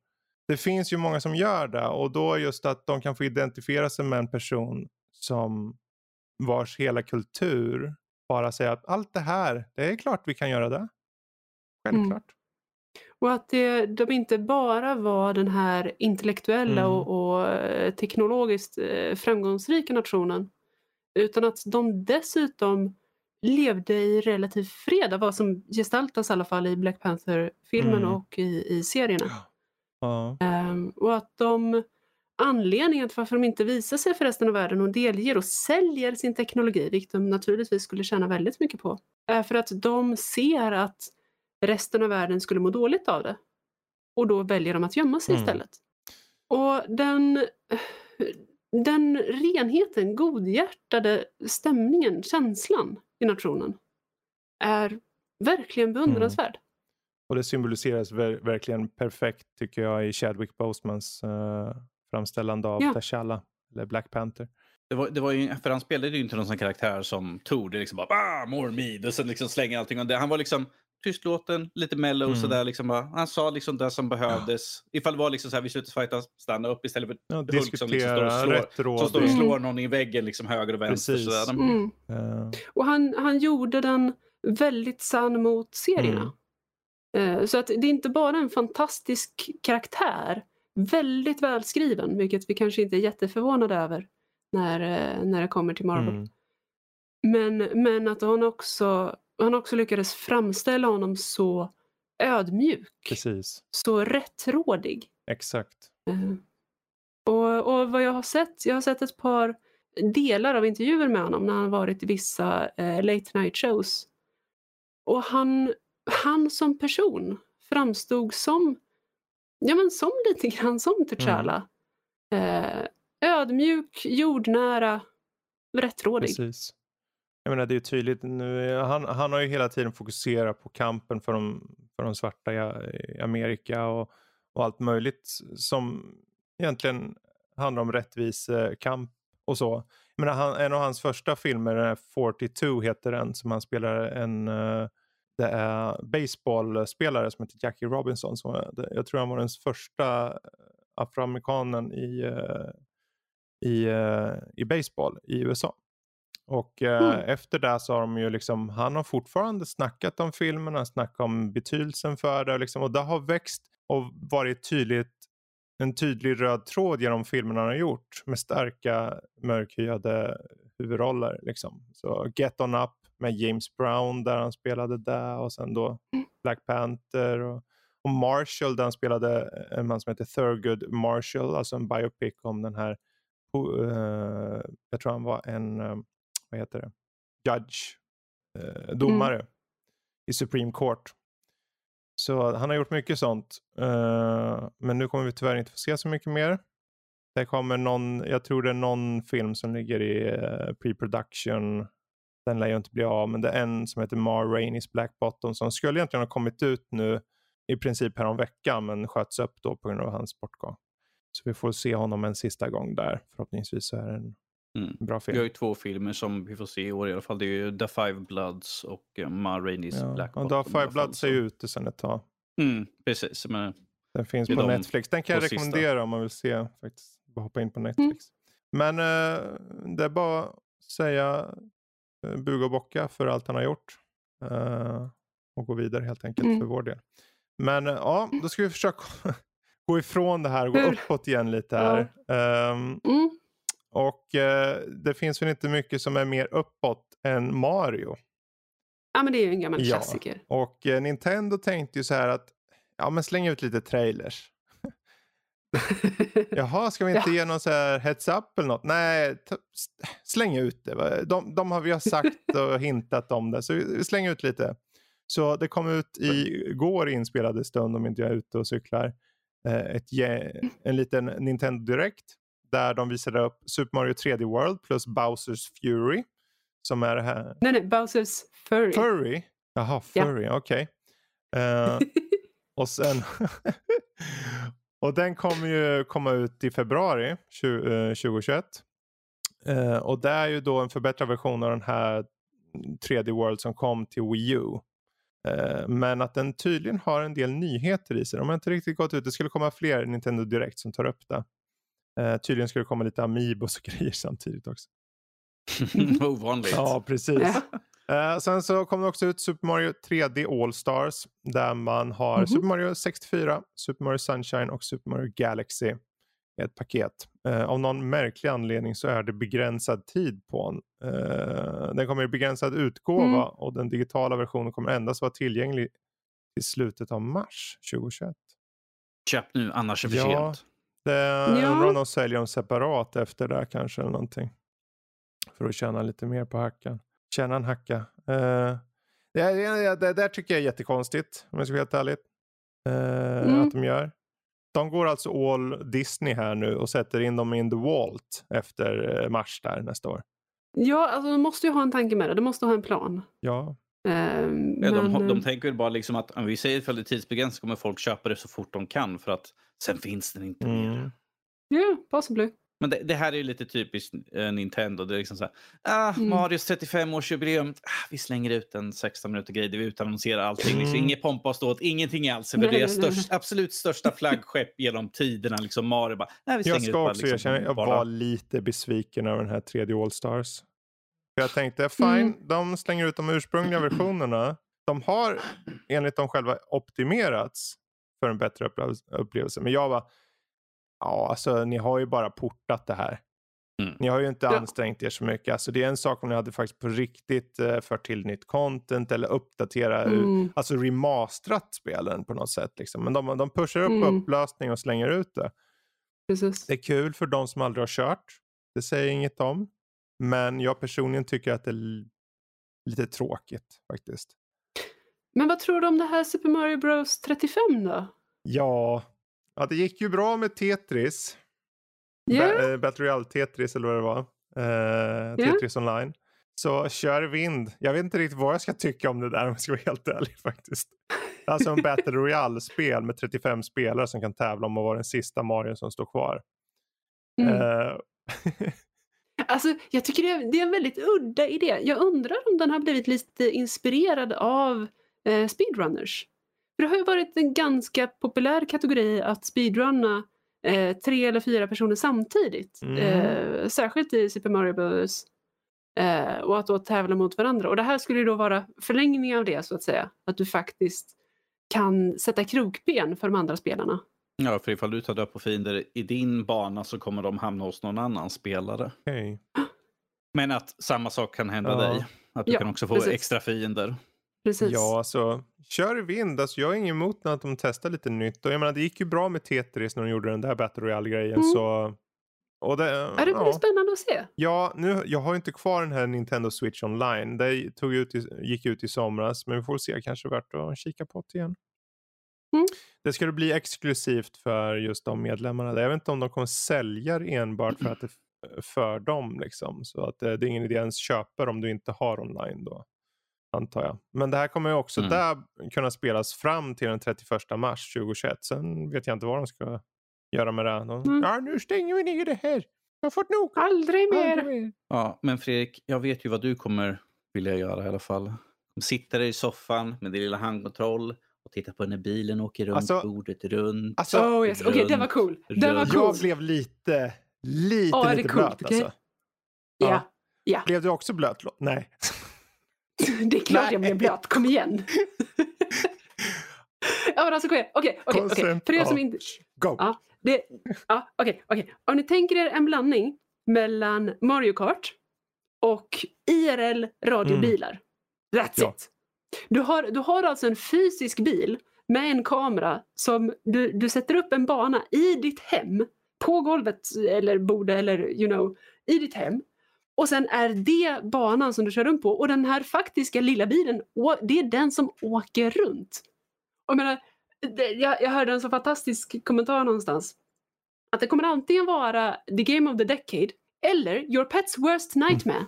det finns ju många som gör det och då just att de kan få identifiera sig med en person som vars hela kultur bara säger att allt det här, det är klart vi kan göra det. Självklart. Och att det, de inte bara var den här intellektuella Mm. och, och eh, teknologiskt eh, framgångsrika nationen. Utan att de dessutom levde i relativ fred, vad som gestaltas i alla fall i Black Panther-filmen Mm. och i, i serierna. Ja. Ehm, och att de anledningen till varför de inte visar sig för resten av världen och delger och säljer sin teknologi, vilket de naturligtvis skulle tjäna väldigt mycket på, är för att de ser att resten av världen skulle må dåligt av det. Och då väljer de att gömma sig Mm. istället. Och den, den renheten, godhjärtade stämningen, känslan i nationen är verkligen beundransvärd. Och det symboliseras ver- verkligen perfekt tycker jag i Chadwick Bosemans uh, framställande av Ja. T'Challa, eller Black Panther. Det var, det var ju, för han spelade ju inte någon sån karaktär som Tor. Det är liksom bara ah, more mead och sen liksom slänger allting. Och det, han var liksom tystlåten, lite mellow Mm. sådär. Liksom bara, han sa liksom det som behövdes. Ifall det var liksom så här, vi slutar fighta, stanna upp istället för Ja, Hulk som liksom står och slår, rätt som står och råd. Mm. slår någon i väggen liksom höger och vänster. Precis. Sådär. De, Mm. Eh, Och han, han gjorde den väldigt sann mot serierna. Eh, Så att det är inte bara en fantastisk karaktär, väldigt välskriven, vilket vi kanske inte är jätteförvånade över när, eh, när det kommer till Marvel. mm, Men, men att han också, han också lyckades framställa honom så ödmjuk, precis, så rättrådig. exakt. Eh, Och, och vad jag har sett, jag har sett ett par delar av intervjuer med honom när han varit i vissa eh, late night shows. Och han, han som person framstod som, ja men som [laughs] lite grann som T'Challa. Eh, ödmjuk, jordnära, rättrådig. Precis. Jag menar det är ju tydligt nu. Han, han har ju hela tiden fokuserat på kampen för de, för de svarta i, Amerika och, och allt möjligt som egentligen handlar om rättvisekamp och så. Jag menar, han, en av hans första filmer, den här 42 heter den, som han spelar en eh, det är baseballspelare som heter Jackie Robinson. Som jag tror han var den första afroamerikanen i, eh, i, eh, i baseball i USA. Och eh, Mm. efter det så har de ju liksom, han har fortfarande snackat om filmen, han snackat om betydelsen för det. Liksom, och det har växt och varit tydligt, en tydlig röd tråd genom filmerna han har gjort. Med starka mörkhyade huvudroller. Liksom. Så Get On Up med James Brown där han spelade där och sen då Black Panther. Och, och Marshall där han spelade en man som heter Thurgood Marshall, alltså en biopic om den här, eh, jag tror han var en, eh, vad heter det, judge, eh, domare i Supreme Court. Så han har gjort mycket sånt. eh, men nu kommer vi tyvärr inte få se så mycket mer. Det kommer någon, jag tror det är någon film som ligger i eh, pre-production. Den lär ju inte bli av, men det är en som heter Mar Rainey's Black Bottom som skulle egentligen ha kommit ut nu i princip här om veckan men sköts upp då på grund av hans bortgång. Så vi får se honom en sista gång där. Förhoppningsvis så är det en Mm. bra film. Vi har ju två filmer som vi får se i år i alla fall. Det är ju The Five Bloods och uh, Ma Rainey's Ja. Black Och Bottom. Dark i Five Bloods är ju ute sedan ett tag. Mm, precis. Men, Den finns på de Netflix. Den kan jag två sista. rekommendera om man vill se. faktiskt. Bara hoppa in på Netflix. Men eh, det är bara att säga eh, buga och bocka för allt han har gjort. Eh, och gå vidare helt enkelt Mm. för vår del. Men eh, ja, då ska vi försöka [laughs] gå ifrån det här och gå Hur? uppåt igen lite här. Ehm, Mm. och eh, det finns väl inte mycket som är mer uppåt än Mario. Ja men det är ju en gammal Ja. klassiker. Och eh, Nintendo tänkte ju så här att ja men släng ut lite trailers. Jaha, ska vi [laughs] inte ge någon så här heads up eller något? Nej, släng ut det. De, de har vi har sagt [laughs] och hintat om det, så släng ut lite. Så det kom ut igår inspelade stund om inte jag är ute och cyklar. Eh, ett, en liten Nintendo Direct där de visade upp Super Mario 3D World plus Bowsers Fury. Som är det här. Nej, nej, Bowsers Furry. Furry? Jaha, Furry, ja. okej. Okay. Uh, eh, [laughs] och sen... och den kommer ju komma ut i februari 20, uh, 2021. Uh, och det är ju då en förbättrad version av den här 3D World som kom till Wii U. Uh, men att den tydligen har en del nyheter i sig. De har inte riktigt gått ut. Det skulle komma fler Nintendo Direct som tar upp det. Uh, tydligen skulle det komma lite Amiibos och [laughs] grejer samtidigt också. [laughs] [laughs] Ovanligt. Ja, precis. Uh, sen så kom det också ut Super Mario 3D All-Stars där man har mm -hmm. Super Mario 64, Super Mario Sunshine och Super Mario Galaxy i ett paket. Uh, av någon märklig anledning så är det begränsad tid på den. Uh, den kommer i begränsad utgåva mm. och den digitala versionen kommer endast vara tillgänglig i slutet av mars 2021. Köp nu, annars är det för ja, sent. Det, ja. Undrar om de säljer dem separat efter det kanske eller någonting. För att tjäna lite mer på hackan. Tjäna en hacka. Uh, det, det, det, där tycker jag är jättekonstigt om jag ska vara helt ärlig. Uh, mm. Att de gör. De går alltså all Disney här nu och sätter in dem in the vault efter eh, mars där nästa år. Ja, alltså de måste ju ha en tanke med det. De måste ha en plan. Ja. Uh, ja, men... de, de tänker väl bara liksom att om vi säger för det är tidsbegränsat kommer folk köpa det så fort de kan för att sen finns den inte mm. mer. Ja, yeah, possibly. Men det, det, här är ju lite typiskt uh, Nintendo. Det är liksom så här, ah, mm. Marios 35-årsjubileum. Ah, vi slänger ut en 16 minuter grej där vi utannonserar allting. Liksom, mm. Liksom, inget pompa och ståt, ingenting alls. Det är störst, absolut största flaggskepp genom tiderna. Liksom Mario bara, nej, vi jag ska ut också liksom, erkänna, jag bara... var lite besviken över den här 3D All-Stars. Jag tänkte, fine, mm. de slänger ut de ursprungliga versionerna. De har enligt dem själva optimerats för en bättre upplevelse. Men jag var Ja, alltså ni har ju bara portat det här. Mm. Ni har ju inte ja. ansträngt er så mycket. Alltså, det är en sak om ni hade faktiskt på riktigt uh, fört till nytt content eller uppdatera, mm. alltså remastrat spelen på något sätt. Liksom. Men de, de pushar upp mm. upplösning och slänger ut det. Precis. Det är kul för de som aldrig har kört. Det säger inget om. Men jag personligen tycker att det är lite tråkigt faktiskt. Men vad tror du om det här Super Mario Bros 35 då? Ja, Ja, det gick ju bra med Tetris. Yeah. Ba Battle Royale Tetris eller vad det var. Uh, Tetris yeah. online. Så kör vind. Jag vet inte riktigt vad jag ska tycka om det där om jag ska vara helt ärlig [laughs] faktiskt. Alltså en Battle Royale-spel med 35 spelare som kan tävla om att vara den sista Mario som står kvar. Mm. Uh... [laughs] alltså, jag tycker det är, det är, en väldigt udda idé. Jag undrar om den har blivit lite inspirerad av uh, speedrunners. För det har ju varit en ganska populär kategori att speedrunna eh, tre eller fyra personer samtidigt. Mm. Eh, särskilt i Super Mario Bros. Eh, och att då tävla mot varandra. Och det här skulle ju då vara förlängning av det så att säga. Att du faktiskt kan sätta krokben för de andra spelarna. Ja, för ifall du tar död på fiender i din bana så kommer de hamna hos någon annan spelare. Okay. Men att samma sak kan hända ja. dig. Att du ja, kan också få precis. extra fiender. Precis. Ja, alltså kör i vind. Alltså, jag är ingen emot att de testar lite nytt. Och jag menar, det gick ju bra med Tetris när de gjorde den där Battle Royale-grejen. Mm. Så... Och det, ja, det blir ja. spännande att se. Ja, nu, jag har ju inte kvar den här Nintendo Switch online. Det tog ut i, gick ut i somras. Men vi får se, kanske värt att kika på det igen. Mm. Det ska bli exklusivt för just de medlemmarna. Jag vet inte om de kommer sälja enbart för att det för dem. Liksom. Så att det, det är ingen idé ens köpa om du inte har online då antar jag. Men det här kommer ju också mm. där kunna spelas fram till den 31 mars 2021. Sen vet jag inte vad de ska göra med det. De, mm. Ja, nu stänger vi ner det här. Jag har fått nog. Aldrig mer. Aldrig mer. Ja, men Fredrik, jag vet ju vad du kommer vilja göra i alla fall. Sitta där i soffan med din lilla handkontroll och titta på när bilen åker runt alltså, bordet runt. Alltså, oh yes. Okej, okay, det var cool. Det var cool. Jag blev lite, lite, oh, lite blöt okay? alltså. Ja. ja. ja. Blev du också blöt? Nej. [laughs] [laughs] det är klart Nej. jag blev blöt, kom igen. [laughs] ja men alltså okej, okej, okej. För er som inte... Go! Ja, det, ja, okej, okej. Om ni tänker er en blandning mellan Mario Kart och IRL radiobilar. Mm. That's ja. it. Du har, du har alltså en fysisk bil med en kamera som du, du sätter upp en bana i ditt hem på golvet eller bordet eller you know i ditt hem och sen är det banan som du kör runt på och den här faktiska lilla bilen, det är den som åker runt. Och jag, menar, det, jag, jag hörde en så fantastisk kommentar någonstans. Att det kommer antingen vara the game of the decade eller your pets worst nightmare.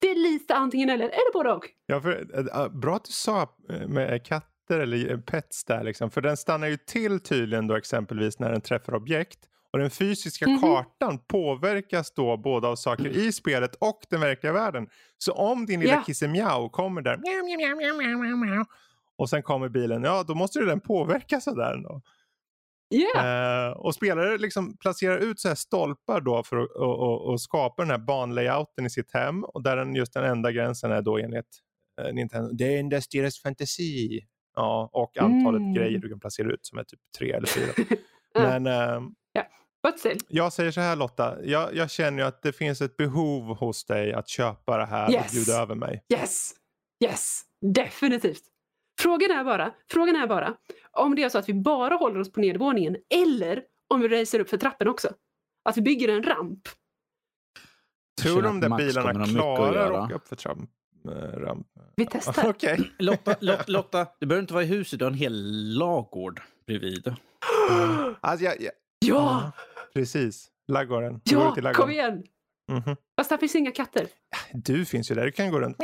Det är lite antingen eller, eller både och. Ja, för, eh, eh, bra att du sa eh, med katter eller pets där liksom. För den stannar ju till tydligen då exempelvis när den träffar objekt. Och den fysiska Mhm. kartan påverkas då både av saker i spelet och den verkliga världen. Så om din lilla Ja. kissemjau kommer där och sen kommer bilen, ja då måste ju den påverkas av den. Då. Yeah. Eh, och spelare liksom placerar ut så här stolpar då för att och, och, och skapa den här banlayouten i sitt hem. Och där den, just den enda gränsen är då enligt eh, Nintendo. Det är endast deras fantasi. Ja, och antalet Mm. grejer du kan placera ut som är typ tre eller fyra. [laughs] Men eh, But still, jag säger så här Lotta, jag, jag känner ju att det finns ett behov hos dig att köpa det här Yes. och bjuda över mig. yes, yes, definitivt. Frågan är bara, frågan är bara om det är så att vi bara håller oss på nedervåningen eller om vi racer upp för trappen också. Att vi bygger en ramp. Tror känner de där Max bilarna klarar att åka upp för tramp, eh, ramp? Vi testar. [laughs] Okej. Lotta, Lotta, Lotta, du behöver inte vara i huset, du har en hel lagård bredvid. [gasps] Alltså, jag, jag, Ja, Precis. Laggården. Ja, ut i kom laggården. igen! Mhm. Fast här finns inga katter. Du finns ju där, du kan gå runt.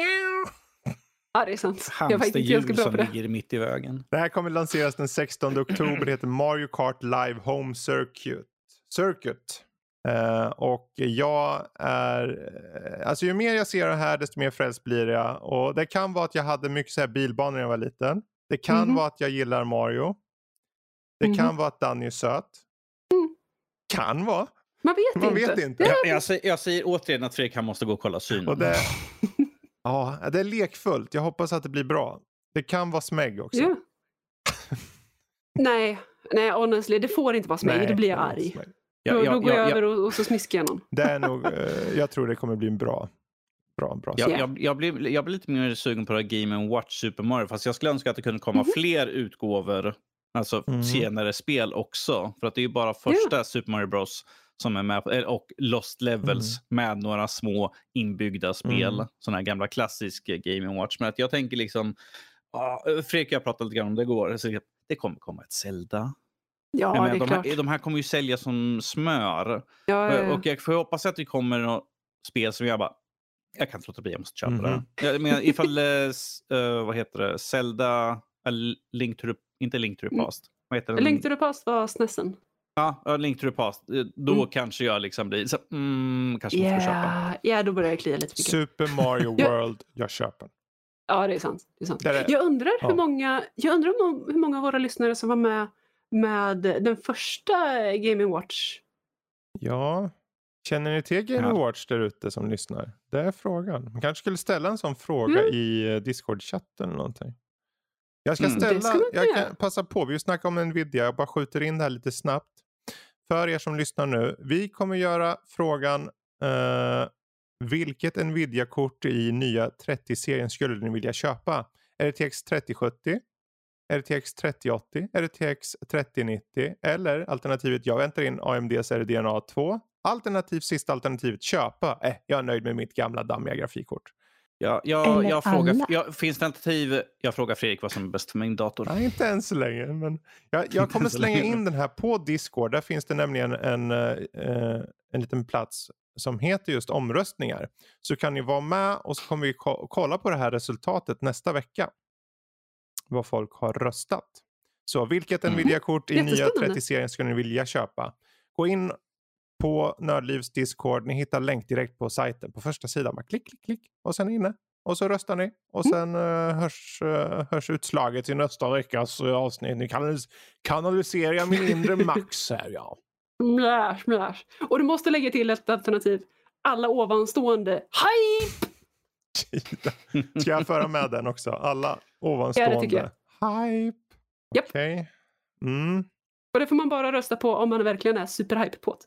Ja, det är sant. Jag var inte ganska Hamsterdjur bra som på det. ligger mitt i vägen. Det här kommer lanseras den 16 oktober. Det heter Mario Kart Live Home Circuit. Circuit. Eh, och jag är... eh, Alltså ju mer jag ser det här desto mer frälst blir jag. Och det kan vara att jag hade mycket så här bilbanor när jag var liten. Det kan Mhm. vara att jag gillar Mario. Det kan Mhm. vara att Danny är söt. Mm. Kan vara. Man vet Man inte. vet inte. Ja, Jag, jag, säger, jag säger återigen att Fredrik han måste gå och kolla synen. Och det, [laughs] ja, det är lekfullt. Jag hoppas att det blir bra. Det kan vara smägg också. ja. [laughs] nej, nej, honestly, det får inte vara smägg. Nej, Då blir jag arg. smägg. Jag- Då, jag- då går jag, jag- över och, och så smiskar jag någon. Det är nog, eh, jag tror det kommer bli en bra, bra, bra Jag, Ja. jag, jag, blir, jag blir lite mer sugen på det här Game Watch Super Mario. Fast jag skulle önska att det kunde komma Mhm. fler utgåvor. Alltså Mhm. senare spel också. För att det är ju bara första Super Mario Bros som är med. Och Lost Levels med några små inbyggda spel. Mm. Sådana här gamla klassiska Game Watch. Men att jag tänker liksom... ah, Fredrik och jag pratade lite grann om det igår. Så det kommer komma ett Zelda. Ja, Jag det är de, klart. här, de här kommer ju sälja som smör. Ja, ja. Och jag får hoppas att det kommer något spel som jag bara, jag kan inte låta bli, jag måste köpa Mhm. det. Jag menar, ifall, eh, eh, vad heter det, Zelda, eller Link to the, inte Link to the Mm. Past. Vad heter den? Link to the past var snessen. Ja, ja, Link to the Past. Eh, Då Mm. kanske jag liksom blir så, mm, kanske måste köpa. Ja, ja, då börjar jag klia lite. Mycket. Super Mario Ja. World, jag köper. Ja, det är sant. Det är sant. Det är det. Jag undrar, Ja. hur, många, jag undrar om, hur många av våra lyssnare som var med med den första Game Watch. Ja, känner ni till Game Ja. Watch där ute som lyssnar? Det är frågan. Man kanske skulle ställa en sån fråga Mm. i eh, Discord-chatten eller någonting. Jag ska Mm. ställa, man jag göra. kan passa på, vi snackar om Nvidia, jag bara skjuter in det här lite snabbt. För er som lyssnar nu, vi kommer göra frågan eh, vilket Nvidia-kort i nya 30-serien skulle ni vilja köpa? RTX 3070? RTX 3080? RTX 3090? Eller alternativet jag väntar in AMDs RDNA 2? Alternativt sista alternativet köpa. Eh, jag är nöjd med mitt gamla dammiga grafikkort. Jag, jag, Eller jag frågar, alla. jag, finns det alternativ? Jag frågar Fredrik vad som är bäst för min dator. Nej, inte än så länge. Men jag, [laughs] jag kommer slänga in den här på Discord. Där finns det nämligen en, eh, en liten plats som heter just omröstningar. Så kan ni vara med och så kommer vi ko- kolla på det här resultatet nästa vecka. Vad folk har röstat. Så vilket Mm. Nvidia-kort i nya Jättespännande. 30-serien skulle ni vilja köpa? Gå in på Nördlivs Discord. Ni hittar länk direkt på sajten på första sidan. Bara klick, klick, klick och sen inne. Och så röstar ni och Mm. sen eh, hörs, uh, hörs utslaget i nästa veckas uh, avsnitt. Ni kanalis- kanaliserar jag min inre [laughs] max här ja. Mlash, mlash. Och du måste lägga till ett alternativ. Alla ovanstående. Hype! Ska jag föra med den också? Alla Ja, det ovanstående. tycker jag. Hype. Okej. Mm. Och det får man bara rösta på om man verkligen är superhype på det.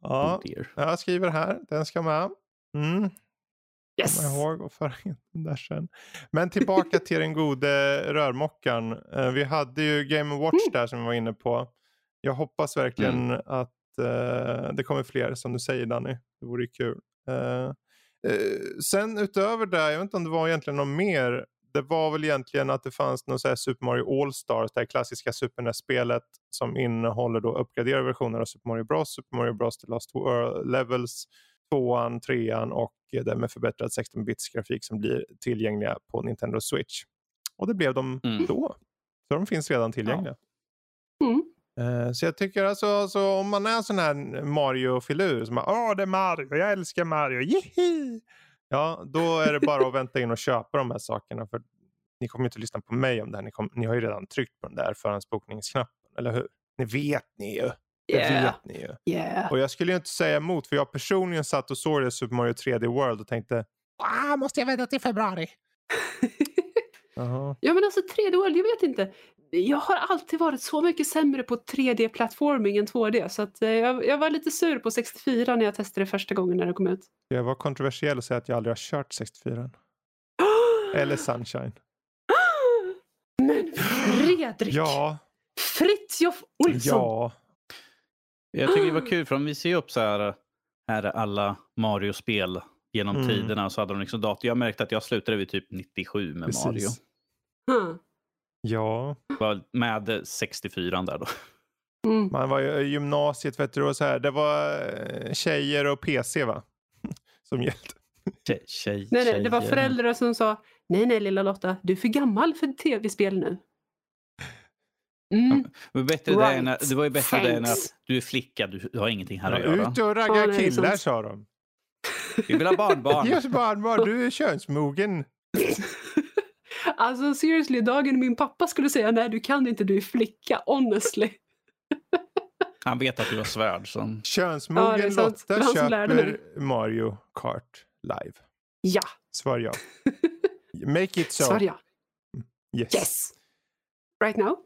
Ja, Oh jag skriver här. Den ska med. Mm. Yes. komma ihåg och föra in den där sen. Men tillbaka [laughs] till den gode rörmokaren. Eh, vi hade ju Game Watch Mm. där som vi var inne på. Jag hoppas verkligen att eh, det kommer fler som du säger Danny. Det vore kul. Eh, eh, sen utöver det, jag vet inte om det var egentligen något mer. Det var väl egentligen att det fanns något så här Super Mario All-Stars, det här klassiska Super NES-spelet som innehåller då uppgraderade versioner av Super Mario Bros, Super Mario Bros The Last World Levels, tvåan, trean och eh, det med förbättrad 16-bits grafik som blir tillgängliga på Nintendo Switch. Och det blev de Mm. då. Så de finns redan tillgängliga. Mm. Eh, Så jag tycker alltså, alltså om man är sån här Mario-filur som bara åh det är Mario, jag älskar Mario, jihi! Ja, då är det bara att vänta in och köpa de här sakerna för ni kommer inte lyssna på mig om det här. Ni, kom, ni har ju redan tryckt på den där förhandsbokningsknappen, eller hur? Ni vet ni ju. Det Yeah. vet ni ju. Yeah. Och jag skulle ju inte säga emot för jag personligen satt och såg det Super Mario 3D World och tänkte ah, måste jag vänta till februari? [laughs] Jaha. Ja men alltså 3D World, jag vet inte. Jag har alltid varit så mycket sämre på 3D-plattforming än 2D så att, eh, jag, jag var lite sur på 64 när jag testade det första gången när det kom ut. Jag var kontroversiell och säga att jag aldrig har kört 64 [gasps] eller Sunshine. [gasps] Men Fredrik! Ja, Fritjof Olsson! ja. Jag tycker det var kul för de visar ju upp så här, här är alla Mario-spel genom Mm. tiderna. Så hade de liksom dator. Jag märkte att jag slutade vid typ 97 med Precis. Mario. Huh. Ja, Var Med 64 där då. Mm. man var ju i gymnasiet vet du, och så här. Det var eh, tjejer och PC va? [laughs] Som gällde. Tjej, tjej, Nej, nej, det var föräldrar som sa nej, nej lilla Lotta, du är för gammal för tv-spel nu. Mm. Det var, bättre det, än, Right. det var ju bättre det än att du är flicka, du, du har ingenting här Ja, att göra. ut och ragga Ja, är killar sa de. Vi vill ha barnbarn. [laughs] Ge oss barnbarn, du är könsmogen. [laughs] Alltså seriously, dagen min pappa skulle säga nej du kan inte, du är flicka, honestly. [laughs] Han vet att du har svärd. Så. Ja, Könsmogen. Det Lotta köper Mario Kart live. Ja, Svar ja. [laughs] Make it so. svar ja. Yes. Yes! Right now?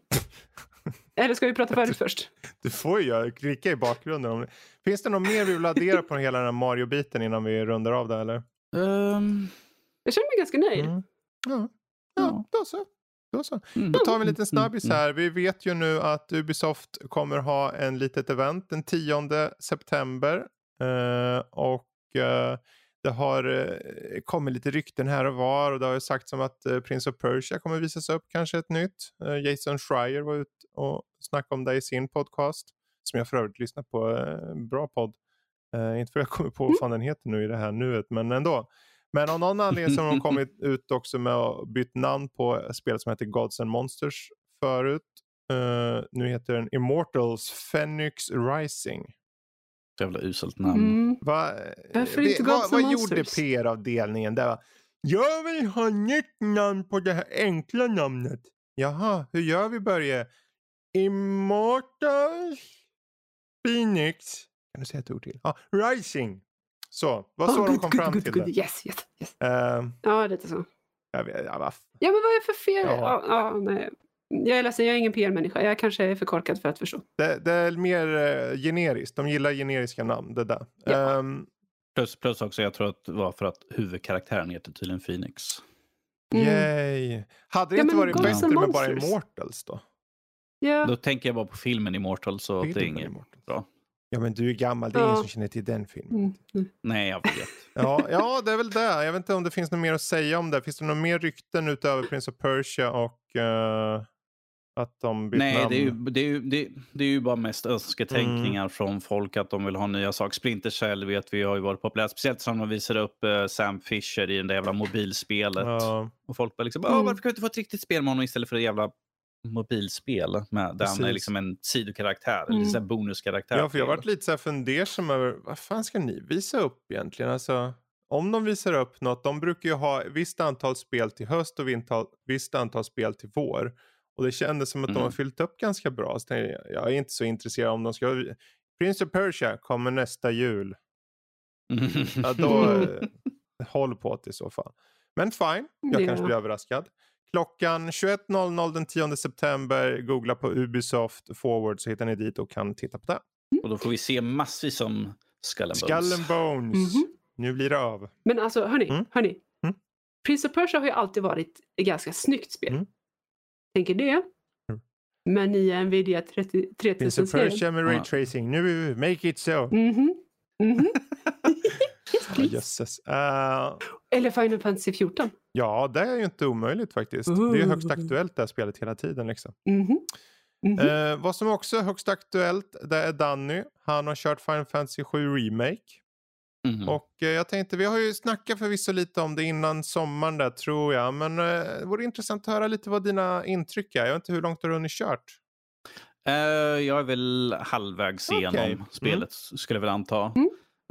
[laughs] Eller ska vi prata färdigt först? Du får ju göra, klicka i bakgrunden. Om... Finns det något mer vi vill addera på hela den här Mario-biten innan vi rundar av det eller? Ehm, Jag känner mig ganska nöjd. Mm. Ja. Ja, då så. Då så. mm. Då tar vi en liten snabbis Mm, mm. här. Vi vet ju nu att Ubisoft kommer ha en litet event den 10 september. Eh, och eh, det har eh, kommit lite rykten här och var och det har ju sagts som att Prince of Persia kommer visas upp, kanske ett nytt. Jason Schreier var ute och snackade om det i sin podcast. Som jag för övrigt lyssnar på. Bra podd. Inte för att jag kommer på vad fan den heter nu i det här nuet, men ändå. Men av någon anledning så har de [laughs] kommit ut också med att byta namn på spelet som heter Gods and Monsters förut. Eh, nu heter den Immortals Phoenix Rising. Jävla uselt namn. Mm. Va, Varför det- inte vad, Gods vad and gjorde Monsters? PR-avdelningen? där? Jag vill ha nytt namn på det här enkla namnet. Jaha, hur gör vi Börje? Immortals Phoenix. Kan du säga ett ord till? Ja, Rising. Så, vad så Oh, de good, kom good, fram good, till good. det. Yes, yes, yes. Eh, Ja, lite så. jag vet, ja, vad Ja, men vad är det för fel? Ja. Ja. Ja, nej. Jag är ledsen, jag är ingen PR-människa. Jag kanske är för korkad för att förstå. Det, det är mer eh, generiskt. De gillar generiska namn. Det där. Ja. Ehm, Plus, plus också, jag tror att det var för att huvudkaraktären heter tydligen Phoenix. Mm. Yay. Hade det Ja, inte varit Gods bättre med bara. Immortals då? Ja. Då tänker jag bara på filmen Immortal, så det är Filmen inget Immortals. bra. Ja men du är gammal, det är ingen Ja. som känner till den filmen. Mm. mm. Nej, jag vet. Ja, ja, det är väl det. Jag vet inte om det finns något mer att säga om det. Finns det några mer rykten utöver Prince of Persia och eh, att de bytt Nej, namn? det är, ju, det, är ju, det, det är ju bara mest önsketänkningar från folk att de vill ha nya saker. Splinter Cell vet vi har ju varit populärt, speciellt som de visar upp eh, Sam Fisher i det där jävla mobilspelet. Ja, Och folk bara liksom, Mm. Varför kan vi inte få ett riktigt spel med honom istället för ett jävla mobilspel med, där han är liksom en sidokaraktär, Mm. eller bonuskaraktär. ja för jag har varit lite så här fundersam över vad fan ska ni visa upp egentligen? Alltså, om de visar upp något, de brukar ju ha ett visst antal spel till höst och vintal- visst antal spel till vår. Och det kändes som att de Mm. har fyllt upp ganska bra. Så jag, jag är inte så intresserad om de ska... Prince of Persia kommer nästa jul. [laughs] Ja, då, Mm. eh, håll på i så fall. Men fine, jag Ja. kanske blir överraskad. Klockan 21.00 den 10 september, googla på Ubisoft Forward så hittar ni dit och kan titta på det. Och då får vi se massvis om Skull and Bones. Skull and Bones. Mhm. Nu blir det av. Men alltså hörni, Mm. hörni. Mm. Prince of Persia har ju alltid varit ett ganska snyggt spel. Mm. Tänker det. Men nya Nvidia 30 Prince of 3000-serien. Persia med Ja. raytracing. Nu, make it so. Mhm. Mhm. yes, [laughs] Ja, please. jösses. Eh, Eller Final Fantasy 14. ja, det är ju inte omöjligt faktiskt. Det är högst aktuellt det här spelet hela tiden. Liksom. Mhm. Mhm. Eh, vad som också är högst aktuellt, det är Danny. Han har kört Final Fantasy 7 Remake. Mhm. Och eh, jag tänkte, vi har ju snackat förvisso lite om det innan sommaren där tror jag. Men eh, det vore intressant att höra lite vad dina intryck är. Jag vet inte hur långt har du hunnit kört? Jag är väl halvvägs Okej. igenom Mm. spelet, skulle jag väl anta.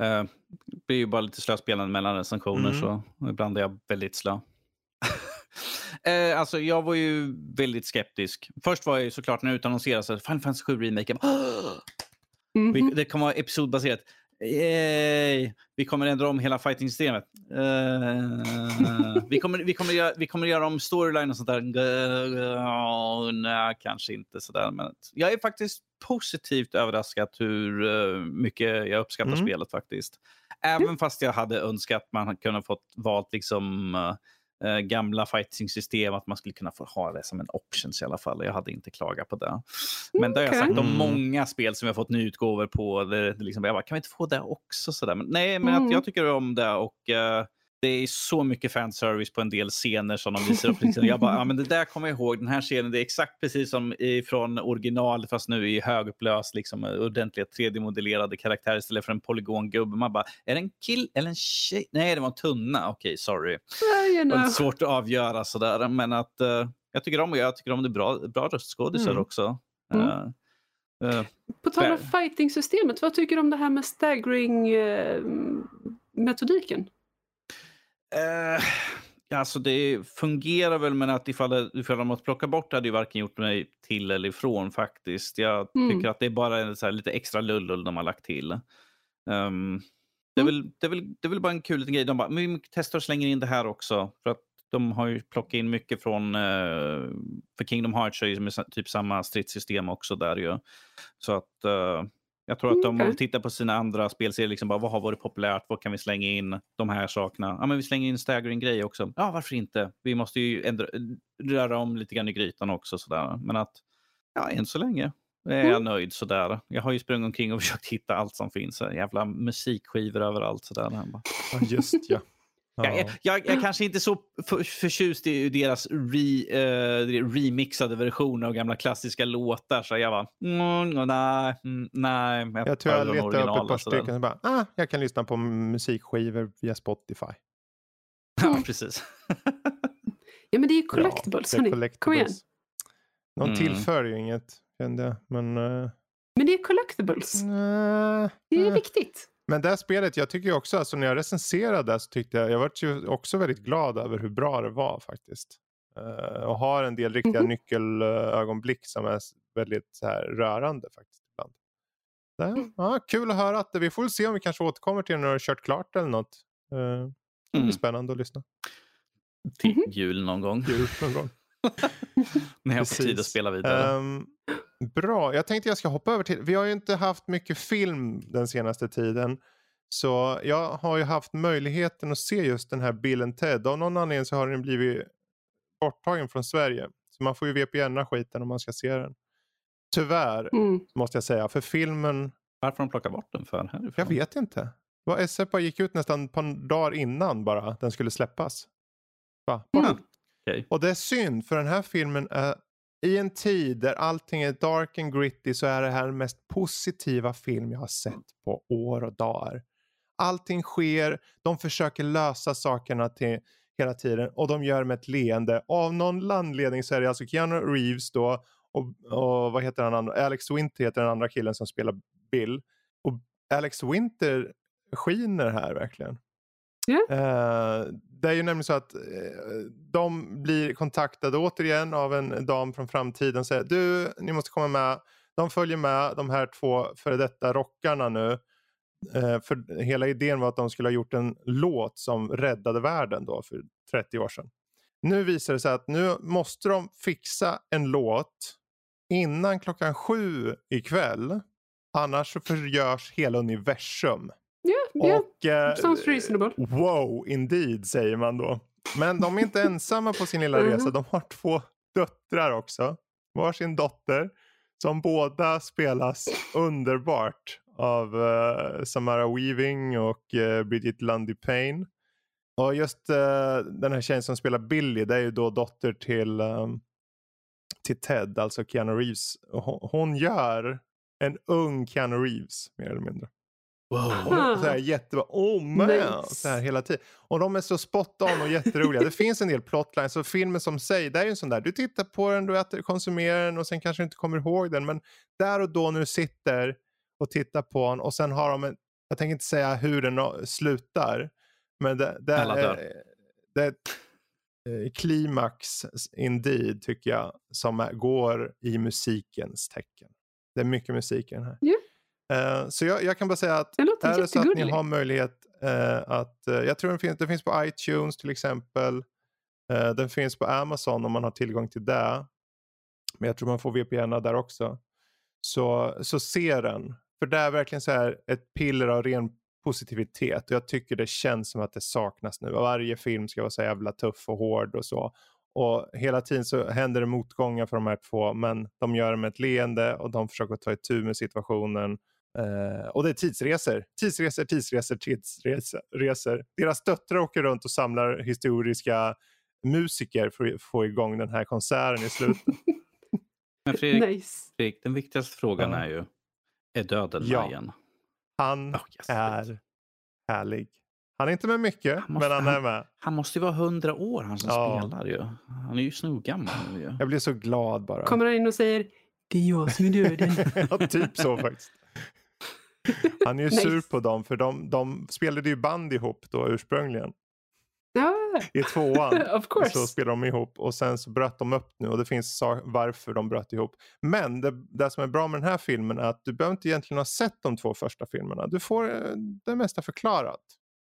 Mm. Eh, det blir ju bara lite slöspelande mellan recensioner, Mm. så ibland är jag väldigt slö. [laughs] eh, alltså, jag var ju väldigt skeptisk. Först var jag ju såklart när det utannonserades att Final Fantasy 7 Remake, jag [gasps] bara, "Åh!" Mhm. vi, det kommer vara episodbaserat. Yay! Vi kommer ändra om hela fighting-systemet. Eh, vi, kommer, vi, kommer göra, vi kommer göra om storyline och sånt där. Uh, nej, kanske inte sådär. Men jag är faktiskt positivt överraskad hur eh, mycket jag uppskattar Mm. spelet faktiskt. Även fast jag hade önskat att man kunnat fått valt liksom eh, gamla fighting-system, att man skulle kunna få ha det som en options i alla fall. Jag hade inte klagat på det. Men det har jag Okej. sagt om Mm. många spel som jag fått nyutgåvor på. Det, det liksom, jag bara, kan vi inte få det också? Sådär. Men, nej, men Mm. att jag tycker om det och eh, det är så mycket fanservice på en del scener som de visar upp. Liksom. Jag bara, ja, men det där kommer jag ihåg. Den här scenen, det är exakt precis som från original fast nu i högupplöst, liksom, ordentliga 3D-modellerade karaktärer istället för en polygongubbe. Man bara, är det en kill eller en tjej? Nej, det var en tunna. Okej, sorry. Ja, you know. svårt att avgöra sådär. Men att eh, jag tycker om jag tycker om det bra, bra röstskådisar Mm. också. Mm. Eh, På tal om fighting-systemet, vad tycker du om det här med staggering-metodiken? Eh, alltså det fungerar väl men att ifall, de måste plocka bort det hade ju varken gjort mig till eller ifrån faktiskt. Jag Mm. tycker att det är bara så lite extra lullull de har lagt till. Ehm, det, är Mm. väl, det, är väl, det är väl bara en kul liten grej. De bara, men vi testar och slänger in det här också. För att de har ju plockat in mycket från, eh, för Kingdom Hearts är ju typ samma stridssystem också där ju. Så att eh, jag tror att de okej. tittar på sina andra spelserier, liksom bara, vad har varit populärt, vad kan vi slänga in, de här sakerna. Ja, men vi slänger in staggering-grejer också. Ja, varför inte? Vi måste ju ändra, röra om lite grann i grytan också. Sådär. Men att, ja, än så länge är jag Mm. nöjd sådär. Jag har ju sprungit omkring och [laughs] försökt hitta allt som finns. Så Jävla musikskivor överallt sådär. Bara, Ja, just ja. Ja. jag, jag, jag, jag kanske inte är så för, förtjust i deras re, eh, remixade versioner av gamla klassiska låtar. Så jag bara, mm, nej, mm, nej. Jag tror jag tar de letade upp ett par stycken och bara, ah, jag kan lyssna på musikskivor via Spotify. [laughs] Ja, precis. Ja men det är ju [laughs] collectibles, Ja, det är hörni. Kom igen. collectibles. De Mm. tillför ju inget, kände jag. Men, uh, Men det är collectibles. Det är eh. viktigt. Men det här spelet, jag tycker också, alltså när jag recenserade det så tyckte jag, jag var ju också väldigt glad över hur bra det var faktiskt. Eh, och har en del riktiga Mhm. nyckelögonblick som är väldigt så här, rörande faktiskt. Ibland. Så, Mm. ja, kul att höra att det, vi får se om vi kanske återkommer till det när du har kört klart eller något. Eh, det blir Mm. spännande att lyssna. Till Mhm. jul någon gång. Kul någon gång. När jag får tid att Precis. spela vidare. Ehm, bra, jag tänkte jag ska hoppa över till, vi har ju inte haft mycket film den senaste tiden. Så jag har ju haft möjligheten att se just den här Bill Ted. Av någon anledning så har den blivit borttagen från Sverige. Så man får ju VPNa skiten om man ska se den. Tyvärr Mm. måste jag säga, för filmen, Varför de plockar bort den för härifrån? jag vet inte. SF gick ut nästan ett par dagar innan bara den skulle släppas. Va? Bort. Mm. Okej. Och det är synd för den här filmen är i en tid där allting är dark and gritty så är det här den mest positiva film jag har sett på år och dagar. Allting sker, de försöker lösa sakerna till hela tiden och de gör med ett leende. Av någon anledning så är det alltså Keanu Reeves då och, och vad heter han andra? Alex Winter heter den andra killen som spelar Bill. Och Alex Winter skiner här verkligen. Ja. Eh, det är ju nämligen så att eh, de blir kontaktade återigen av en dam från framtiden och säger du, ni måste komma med. De följer med de här två före detta rockarna nu. Eh, för hela idén var att de skulle ha gjort en låt som räddade världen då för 30 år sedan. Nu visar det sig att nu måste de fixa en låt innan klockan sju ikväll. Annars så förgörs hela universum. Ja. Och, eh, Sounds reasonable. Wow, indeed, säger man då. Men de är inte [laughs] ensamma på sin lilla resa. De har två döttrar också. Varsin dotter. Som båda spelas underbart av eh, Samara Weaving och uh, Bridget Lundy Payne. Och just eh, den här tjejen som spelar Billy, det är ju då dotter till, ehm, till Ted, alltså Keanu Reeves. Hon, hon gör en ung Keanu Reeves, mer eller mindre. De, [laughs] så här, jättebra, oh man, Nice. så här hela tiden. Och de är så spot on och jätteroliga. det finns en del plotlines och filmen som säger, det är ju en sån där, du tittar på den, du äter, konsumerar den och sen kanske du inte kommer ihåg den. Men där och då när du sitter och tittar på den och sen har de en, jag tänker inte säga hur den slutar. Men det, det, är, det är ett eh, klimax indeed tycker jag som är, går i musikens tecken. Det är mycket musik i den här. Ja. Eh, så jag, jag kan bara säga att Det är det så att ni har möjlighet eh, att, eh, jag tror den finns, den finns på iTunes till exempel. Den finns på Amazon om man har tillgång till det. Men jag tror man får VPN där också. Så, så se den. För det är verkligen så här ett piller av ren positivitet. Och jag tycker det känns som att det saknas nu. Varje film ska vara så jävla tuff och hård och så. Och hela tiden så händer det motgångar för de här två. Men de gör det med ett leende och de försöker ta itu med situationen. Eh, och det är tidsresor. Tidsresor, tidsresor, tidsresor. Deras döttrar åker runt och samlar historiska musiker för att få igång den här konserten i slutet. [laughs] Men Fredrik, Nice. Fredrik, den viktigaste frågan är ju, är döden Ja. igen? Han Oh, yes, är härlig. Han är inte med mycket, Han måste- men han är med. Han måste ju vara hundra år han som Ja. spelar ju. Han är ju snorgammal nu ju. Jag blir så glad bara. Kommer han in och säger det är jag som är döden. [laughs] ja, typ så faktiskt. [laughs] Han är ju Nice. sur på dem för de, de spelade ju band ihop då ursprungligen. ja, I tvåan. [laughs] of course. Så spelade de ihop och sen så bröt de upp nu och det finns varför de bröt ihop. Men det, det som är bra med den här filmen är att du behöver inte egentligen ha sett de två första filmerna. Du får eh, det mesta förklarat.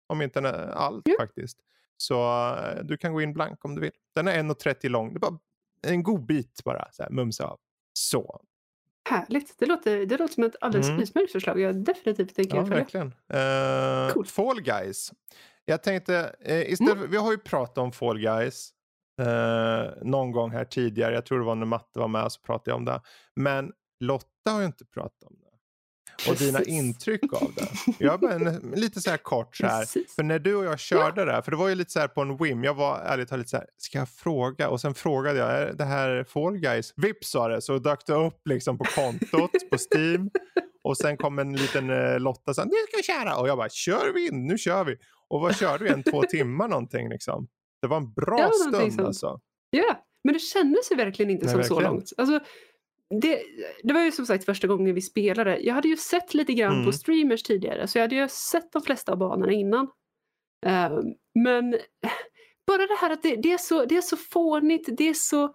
Om inte allt Ja. faktiskt. Så eh, du kan gå in blank om du vill. Den är 1.30 lång. Det är bara en god bit bara. Så här, mumsa av. Så. Härligt. Det låter, det låter som ett alldeles Mm. utmärkt förslag. Jag definitivt tänker Ja, verkligen. Uh, Coolt. Fall Guys. Jag tänkte, eh, istället, vi har ju pratat om Fall Guys eh, någon gång här tidigare. Jag tror det var när Matte var med så pratade jag om det. Men Lotta har ju inte pratat om det. Och dina intryck av det. Jag bara en, lite så här kort så här. Precis. För när du och jag körde det här, för det var ju lite så här på en whim. Jag var ärligt talat lite så här, ska jag fråga? Och sen frågade jag, är det här Fall Guys? Vips sa det, så dök det upp liksom på kontot på Steam. Och sen kom en liten eh, Lotta och sa, nu ska vi köra. Och jag bara, kör vi in, nu kör vi. Och vad körde vi? En två timmar någonting liksom. Det var en bra Ja, stund sånt. alltså. Ja, men det kändes ju verkligen inte Nej, som så verkligen. långt. Alltså, det, det var ju som sagt första gången vi spelade. Jag hade ju sett lite grann Mm. på streamers tidigare så jag hade ju sett de flesta av banorna innan. Eh, men [laughs] bara det här att det, det, är så, det är så fånigt, det är så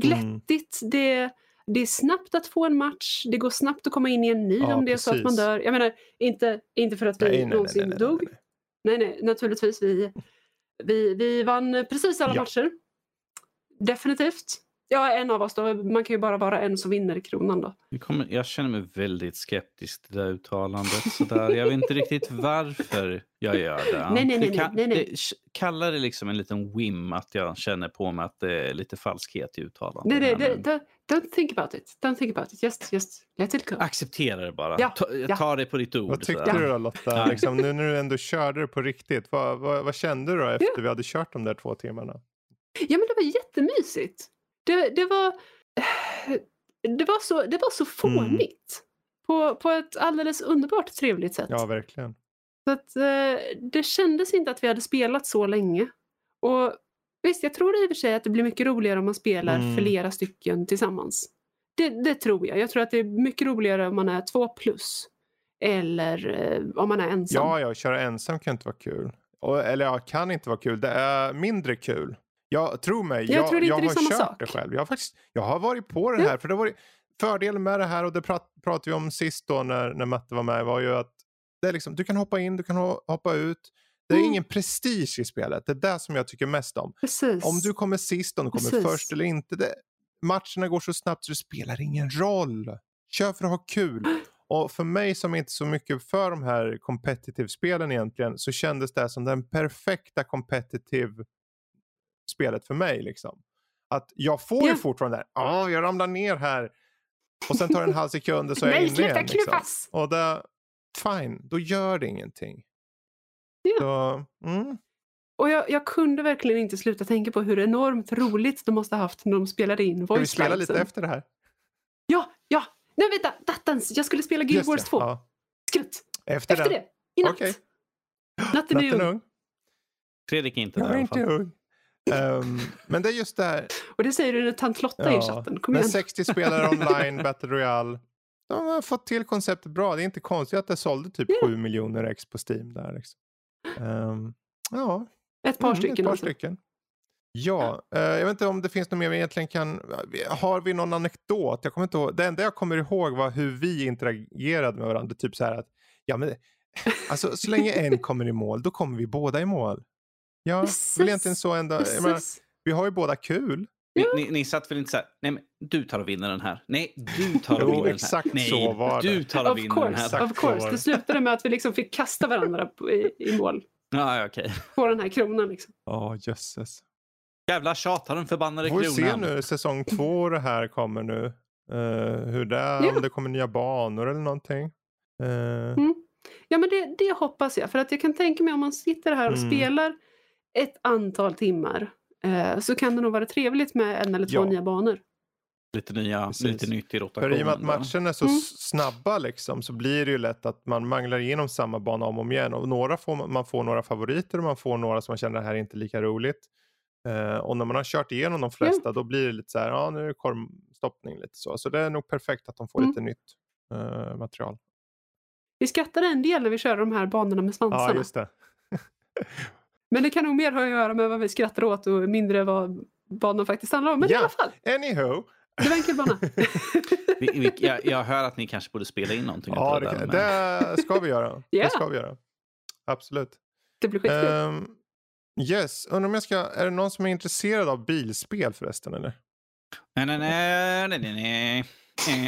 glättigt, det, det är snabbt att få en match, det går snabbt att komma in i en ny Ja, om det är så att man dör. Jag menar, inte, inte för att vi Nej, nej, nej, någonsin nej, nej, dog. Nej, nej, naturligtvis. Vi, vi, vi vann precis alla Ja. matcher. Definitivt. Ja, en av oss då. Man kan ju bara vara en som vinner kronan då. Jag, kommer, jag känner mig väldigt skeptisk till det där uttalandet. Sådär. Jag vet inte riktigt varför jag gör det. Nej, nej, nej, Det kan- nej, nej. Det, kalla det liksom en liten whim att jag känner på mig att det är lite falskhet i uttalandet. Nej, nej, det, men don't, think about it. Don't think about it. Just, just let it go. Acceptera det bara. Ja, Ta, ja. ta det på ditt ord. Vad tyckte sådär. du då Lotta? Ja. Liksom, nu när du ändå körde det på riktigt, vad, vad, vad kände du då efter vi hade kört de där två timmarna? Ja, men det var jättemysigt. Det, det var... [sighs] Det var så, det var så fånigt. På, på ett alldeles underbart trevligt sätt. Ja, verkligen. Så att, eh, det kändes inte att vi hade spelat så länge. Och visst, jag tror i och för sig att det blir mycket roligare om man spelar Mm. flera stycken tillsammans. Det, det tror jag. Jag tror att det är mycket roligare om man är två plus. Eller eh, om man är ensam. Ja, ja, köra ensam kan inte vara kul. Och, eller ja, kan inte vara kul. Det är mindre kul. Jag tror mig, Jag jag, tror jag är har kört sak. det själv. Jag har, faktiskt, jag har varit på det Ja. här. För det var fördelen med det här och det prat, pratade vi om sist då när, när Matte var med var ju att det är liksom, du kan hoppa in, du kan ho- hoppa ut. Det är Mm. ingen prestige i spelet. Det är det som jag tycker mest om. Precis. Om du kommer sist, om du kommer Precis. först eller inte. Det, matcherna går så snabbt så det spelar ingen roll. Kör för att ha kul. Och för mig som inte så mycket för de här competitive-spelen egentligen så kändes det som den perfekta competitive spelet för mig. Liksom. Att jag får ju Ja. fortfarande där, ja jag ramlar ner här och sen tar det en halv sekund och så är jag inne igen. Liksom. Och det, fine, då gör det ingenting. Ja. Så, mm. Och jag, jag kunde verkligen inte sluta tänka på hur enormt roligt de måste ha haft när de spelade in Ska vi voice spela lite efter det här? Ja, ja! Nej vänta, dattans! Jag skulle spela Guild Wars det, 2. ja. Skrutt! Efter, Efter den. det, i natt. Okej. Natten är Natten är ung. ung. Fredrik är inte Jag där i är alla fall. inte ung. Ehm, men det är just det här. Och det säger du när tant Lotta är i chatten. Kom igen. 60 [laughs] spelare online, Battle Royale. De har fått till konceptet bra. Det är inte konstigt att det sålde typ Ja. 7 miljoner ex på Steam där. Liksom. Ehm, ja, Ett par mm, stycken ett par alltså. stycken. Ja, eh, jag vet inte om det finns något mer vi egentligen kan... Har vi någon anekdot? Jag kommer inte ihåg. Det enda jag kommer ihåg var hur vi interagerade med varandra. Typ så här att, ja men, alltså så länge en kommer i mål, då kommer vi båda i mål. Ja, Precis. väl egentligen så ändå. Menar, vi har ju båda kul. Ni, ni, ni satt väl inte så här, nej men du tar och vinner den här. Nej, du tar och vinner den här. exakt nej, så var det. du tar och vinner den här. of Exakt så var course. det. Det slutade med att vi liksom fick kasta varandra på, i, i mål Ja, ja, okej. på den här kronan. Liksom. Ja, jösses. Jävla tjat, har den förbannade Får vi se kronan. nu säsong två det här kommer nu. Eh, hur det är, Ja. om det kommer nya banor eller någonting. Eh, Mm. Ja men det, det hoppas jag. För att jag kan tänka mig om man sitter här och Mm. spelar ett antal timmar eh, så kan det nog vara trevligt med en eller två Ja. nya banor. Lite nya, Precis. lite nytt i För rotationen. i och med att matcherna är så Mm. snabba liksom, så blir det ju lätt att man manglar igenom samma bana om och om igen. Och några får, man- får några favoriter och man får några som man känner det här är inte lika roligt. Eh, och när man har kört igenom de flesta då blir det lite så här, ja nu är det korvstoppning lite så. Så det är nog perfekt att de får Mm. lite nytt eh, material. Vi skrattade en del när vi körde de här banorna med svansarna. Ja, just det. [laughs] Men det kan nog mer ha att göra med vad vi skrattar åt och mindre vad banan faktiskt handlar om. Men Ja. i alla fall, Anyhow. det var en kul bana. [laughs] Vi, vi, jag, jag hör att ni kanske borde spela in någonting. Ja, det, där, kan- men- det ska vi göra. [laughs] Ja. Det ska vi göra. Absolut. det blir skitkul. Um, yes, undrar om jag ska, är det någon som är intresserad av bilspel förresten eller? Nej, nej, nej, nej, nej, nej.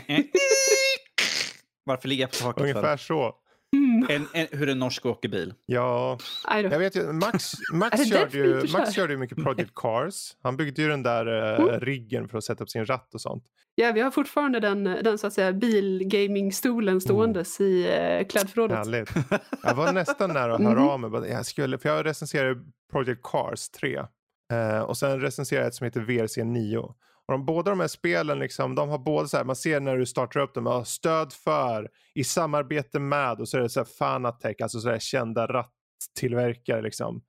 Eh, eh. [laughs] Varför ligger jag på taket? Ungefär För? så. Mm. En, en, hur en norsk åker bil. Ja, jag vet ju, Max, [laughs] Max, körde, ju, Max kör? körde ju mycket Project [laughs] Cars. Han byggde ju den där eh, Mm. riggen för att sätta upp sin ratt och sånt. Ja, vi har fortfarande den, den så att säga bilgamingstolen ståendes i eh, klädförrådet. Härligt. Jag var nästan nära att höra av mig. Jag skulle, för jag recenserade Project Cars 3. Eh, och sen recenserade jag ett som heter VRC 9. Och de, båda de här spelen, liksom, de har båda så här, man ser när du startar upp dem, stöd för, i samarbete med och så är det så här Fanatec, alltså så här kända rattillverkare liksom.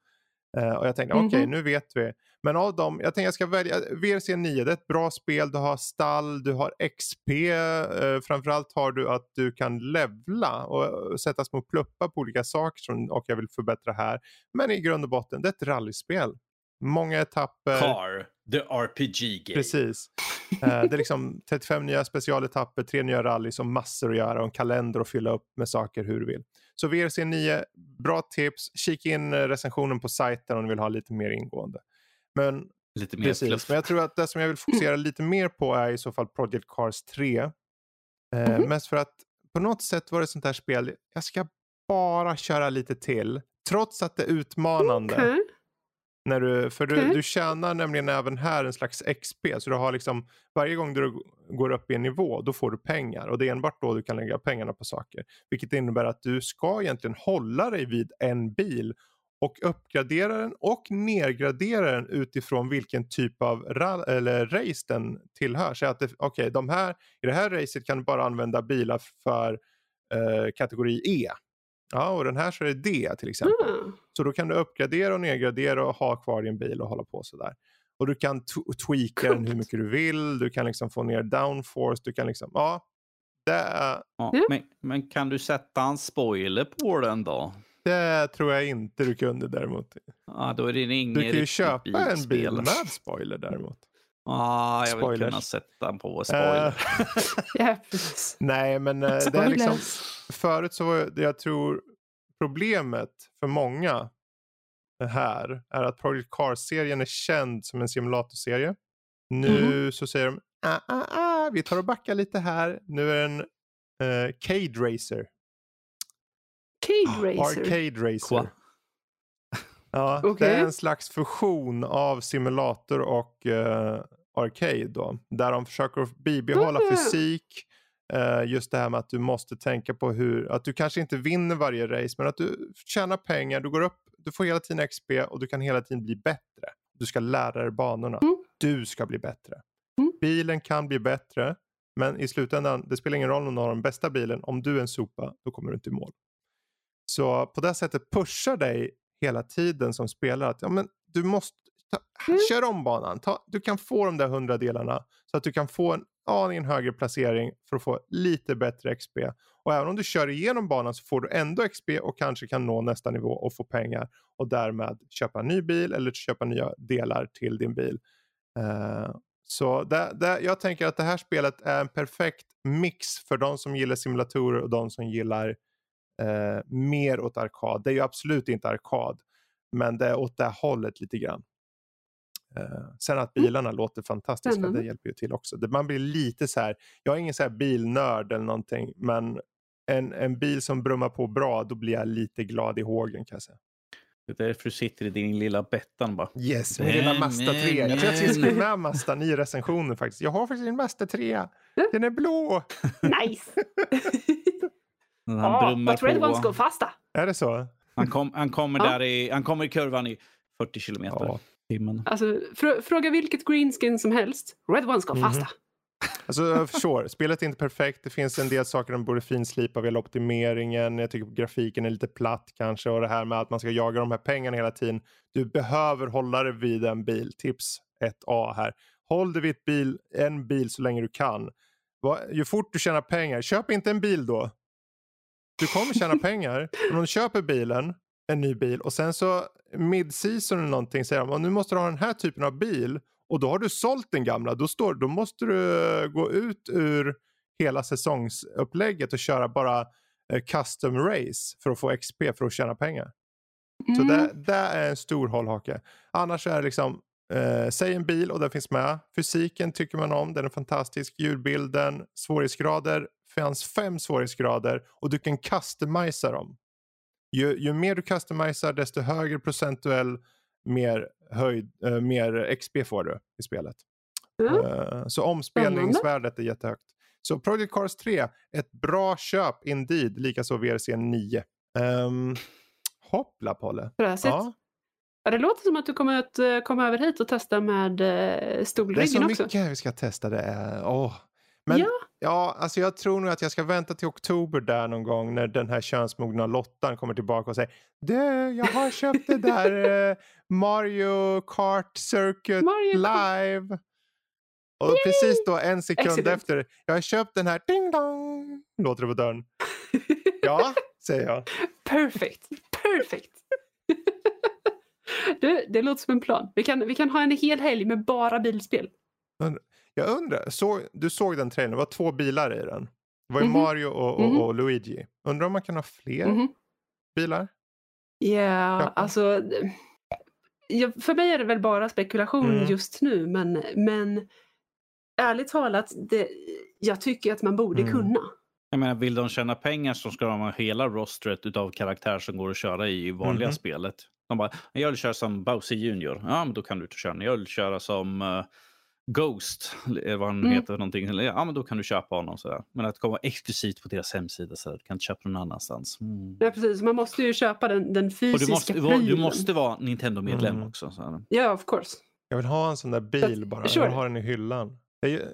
Eh, och jag tänkte, okej Mhm. nu vet vi. Men av dem, jag tänkte jag ska välja, VRC 9 det är ett bra spel, du har stall, du har XP, eh, framförallt har du att du kan levla och, och sätta små pluppar på olika saker som, och jag vill förbättra här. Men i grund och botten, det är ett rallyspel. Många etapper. Car, the RPG game. Precis. Eh, det är liksom [laughs] 35 nya specialetapper, tre nya rallys och massor att göra och en kalender att fylla upp med saker hur du vill. Så VRC 9, bra tips. Kika in eh, recensionen på sajten om du vill ha lite mer ingående. Men Lite mer Precis, fluff. men jag tror att det som jag vill fokusera [laughs] lite mer på är i så fall Project Cars 3. Eh, Mhm. Mest för att på något sätt var det sånt här spel, jag ska bara köra lite till. Trots att det är utmanande. Okej. När du, för du, Okej. du tjänar nämligen även här en slags XP. Så du har liksom, varje gång du går upp i en nivå, då får du pengar. Och det är enbart då du kan lägga pengarna på saker. Vilket innebär att du ska egentligen hålla dig vid en bil och uppgradera den och nedgradera den utifrån vilken typ av eller race den tillhör. Så att det, okej, de här, i det här racet kan du bara använda bilar för eh, kategori E. Ja, och den här så är det D till exempel. Ah. Så då kan du uppgradera och nedgradera och ha kvar din bil och hålla på sådär. Och du kan tweaka den hur mycket du vill. Du kan liksom få ner downforce. Du kan liksom, ja. Det, är- Ja, Ja. men, men kan du sätta en spoiler på den då? det tror jag inte du kunde däremot. Ja, då är det inget Du kan ju köpa en bil bilspel. med spoiler däremot. [laughs] Ja, jag vill Spoilers. kunna sätta en på spoiler. [laughs] Eh, precis. nej, men eh, [laughs] det är liksom, förut så var det jag tror problemet för många här är att Project Cars-serien är känd som en simulatorserie. Nu så säger de ah, ah, ah, vi tar och backar lite här. Nu är den eh, Cade Racer. Cade Racer. Arcade Racer. Qua. Ja, Det Okej. är en slags fusion av simulator och eh, arcade då. Där de försöker bibehålla Ah. fysik. Eh, just det här med att du måste tänka på hur, att du kanske inte vinner varje race men att du tjänar pengar, du går upp, du får hela tiden XP och du kan hela tiden bli bättre. Du ska lära dig banorna. Mm. Du ska bli bättre. Mm. Bilen kan bli bättre men i slutändan, det spelar ingen roll om du har den bästa bilen. Om du är en sopa, då kommer du inte i mål. Så på det sättet pushar dig hela tiden som spelare att ja, men du måste ta, Mm. kör om banan. Ta, du kan få de där hundra delarna så att du kan få en aningen högre placering för att få lite bättre XP. Och även om du kör igenom banan så får du ändå XP och kanske kan nå nästa nivå och få pengar och därmed köpa en ny bil eller köpa nya delar till din bil. Uh, så det, det, jag tänker att det här spelet är en perfekt mix för de som gillar simulatorer och de som gillar uh, mer åt arkad. Det är ju absolut inte arkad, men det är åt det hållet lite grann. Eh, sen att bilarna låter fantastiska, Spännande. det hjälper ju till också. Man blir lite så här, jag är ingen så här bilnörd eller någonting, men en, en bil som brummar på bra, då blir jag lite glad i hågen kan jag säga. Det är därför du sitter i din lilla Bettan bara. Yes, min lilla Mazda 3. men, Jag tror att jag skriva med Mazdan i recensionen faktiskt. Jag har faktiskt en Mazda 3. Den är blå. Nice! [laughs] Han Ja, brummar but red ones på. go fasta. Är det så? Han, kom, han, kommer där i, han kommer i kurvan i 40 kilometer Ja. Timmen. Alltså, frå- fråga vilket greenskin som helst. Red ones go Mhm. fasta. Alltså, jag [laughs] förstår. Spelet är inte perfekt. Det finns en del saker de borde finslipa vad gäller optimeringen. Jag tycker grafiken är lite platt kanske. Och det här med att man ska jaga de här pengarna hela tiden. Du behöver hålla dig vid en bil. Tips 1A här. Håll dig vid ett bil, en bil så länge du kan. Va- Ju fort du tjänar pengar, köp inte en bil då. Du kommer tjäna [laughs] pengar. Om du köper bilen, en ny bil och sen så mid-season eller någonting säger de "Åh, nu måste du ha den här typen av bil och då har du sålt den gamla. Då, står, då måste du eh, gå ut ur hela säsongsupplägget och köra bara eh, custom race för att få XP för att tjäna pengar. Så Mm. det, det är en stor hållhake. Annars är det liksom, eh, säg en bil och den finns med. Fysiken tycker man om, den är fantastisk. Ljudbilden, svårighetsgrader, fanns fem svårighetsgrader och du kan customisa dem. Ju, ju mer du customisar desto högre procentuell mer, höjd, eh, mer XP får du i spelet. Ja. Eh, så omspelningsvärdet är jättehögt. Så Project Cars 3, ett bra köp indeed, likaså VRC 9. Um, hoppla Polle. Fräsigt. Ja, Ja, det låter som att du kommer att eh, komma över hit och testa med eh, det är så stolryggen också. mycket vi ska testa. Det åh. Men Ja. Ja, alltså jag tror nog att jag ska vänta till oktober där någon gång när den här könsmogna Lottan kommer tillbaka och säger Du, jag har köpt det där [laughs] eh, Mario Kart Circuit Mario Kart. live. Och precis då en sekund Excellent. efter, jag har köpt den här ding dong, låter det på dörren. [laughs] Ja, säger jag. Perfect. Perfect. [laughs] du, det låter som en plan. Vi kan, vi kan ha en hel helg med bara bilspel. Jag undrar, så, du såg den trailern, det var två bilar i den. Det var ju Mhm. Mario och, och, Mhm. och Luigi. Undrar om man kan ha fler Mhm. bilar? Ja, alltså. Ja, för mig är det väl bara spekulation Mm. just nu, men, men ärligt talat, det, jag tycker att man borde Mm. kunna. Jag menar, vill de tjäna pengar så ska de ha hela rostret utav karaktärer som går att köra i vanliga Mhm. spelet. De bara, jag vill köra som Bowser Junior. Ja, men då kan du inte köra. Jag vill köra som eh, Ghost, eller vad han Mm. heter någonting. Ja, men då kan du köpa honom. Sådär. Men att komma exklusivt på deras hemsida, så du kan inte köpa någon annanstans. Mm. Ja, precis. Man måste ju köpa den, den Och fysiska du måste, vara- du prylen. måste vara Nintendo-medlem Mm. också. Så. Ja, of course. Jag vill ha en sån där bil bara. Jag sure. vill ha den i hyllan. Ju-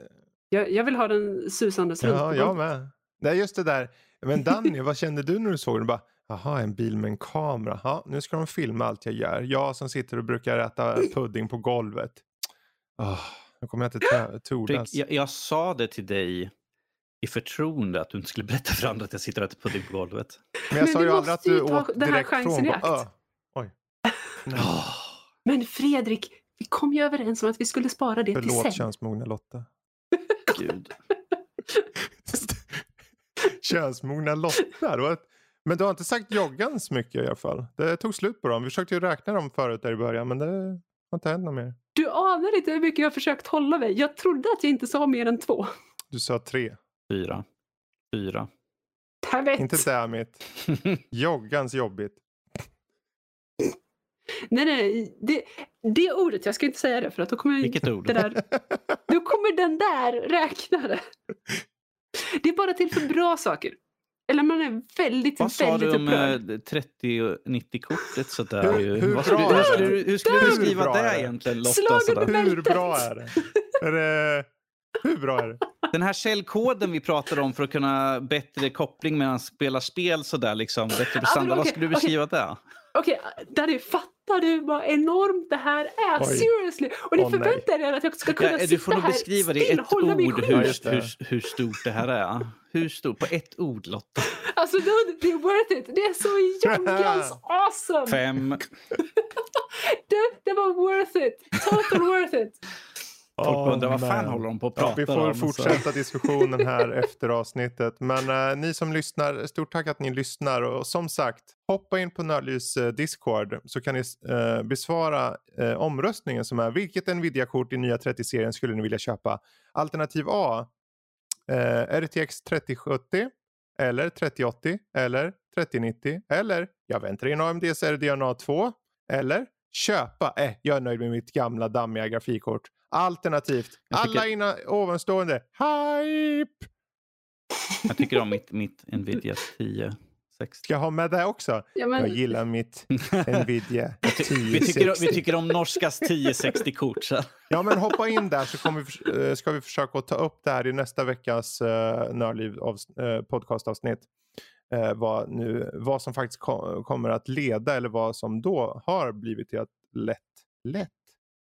Jag, jag vill ha den susande slut ja, jag med. Det är just det där. Men Danny, vad kände du när du såg den? Bara, Jaha, en bil med en kamera. Ja, nu ska de filma allt jag gör. Jag som sitter och brukar äta pudding på golvet. Oh, nu kommer jag inte tordas. jag, jag sa det till dig i förtroende att du inte skulle berätta för andra att jag sitter och äter pudding på golvet. Men jag Men sa ju aldrig att du åt den här direkt chansen från. "Öh." Oj. Nej, Men Fredrik, vi kom ju överens om att vi skulle spara det till förlåt sen. könsmogna Lotta. Gud. [laughs] könsmogna Lotta. Det var ett... Men du har inte sagt joggans mycket i alla fall. Det tog slut på dem. Vi försökte ju räkna dem förut där i början men det har inte hänt något mer. Du anar inte hur mycket jag har försökt hålla mig. Jag trodde att jag inte sa mer än två. Du sa tre. Fyra. Fyra. Vet. Inte dammit. Joggans jobbigt. Nej, nej, det, det ordet, jag ska inte säga det för att då kommer Vilket ord? det där, då kommer den där räkna det. Det är bara till för bra saker. Eller man är väldigt, Vad sa väldigt du om upprörd. eh, 30 och 90-kortet sådär? Hur- ju? hur Vad skulle, bra hur är skulle, det? du- hur skulle du beskriva det är egentligen Lotta? Slaget Sådär? Hur bra är det? är det? Hur bra är det? Den här källkoden vi pratade om för att kunna bättre koppling mellan spela spel sådär liksom. Bättre men prestanda. Vad skulle du okej. beskriva det? Okej, Danny, fattar du vad enormt det här är? Oj. Seriously! Och ni nej. förväntar er att jag ska kunna Ja, sitta du får nog här beskriva det i ett ord hur, hur, hur stort det här är. Hur stort? På ett ord Lotta. [laughs] Alltså dude, det är worth it. Det är så joggans [laughs] awesome! Fem. [laughs] Det, det var worth it. Total worth it. Folk Åh, undrar vad fan man. håller de på att Ja, prata vi får om? fortsätta [laughs] diskussionen här efter avsnittet. Men eh, ni som lyssnar, stort tack att ni lyssnar. Och som sagt, hoppa in på Nördlivs eh, Discord så kan ni eh, besvara eh, omröstningen som är vilket Nvidia-kort i nya 30-serien skulle ni vilja köpa? Alternativ A, eh, RTX 3070 eller 3080 eller 3090 eller jag väntar in AMDs RDNA 2 eller köpa, eh, jag är nöjd med mitt gamla dammiga grafikkort. Alternativt, Jag tycker- alla innan ovanstående, hype! Jag tycker om mitt, mitt Nvidia 1060. Ska jag ha med det också? Ja, Jag men, gillar mitt Nvidia [laughs] Vi tycker, 1060. vi tycker om Norskas 1060-kort. så. Ja men hoppa in där så vi, eh, ska vi försöka ta upp det här i nästa veckas uh, Nördliv av, eh, podcastavsnitt. Eh, vad, nu, vad som faktiskt ko- kommer att leda eller vad som då har blivit till att lätt, lätt,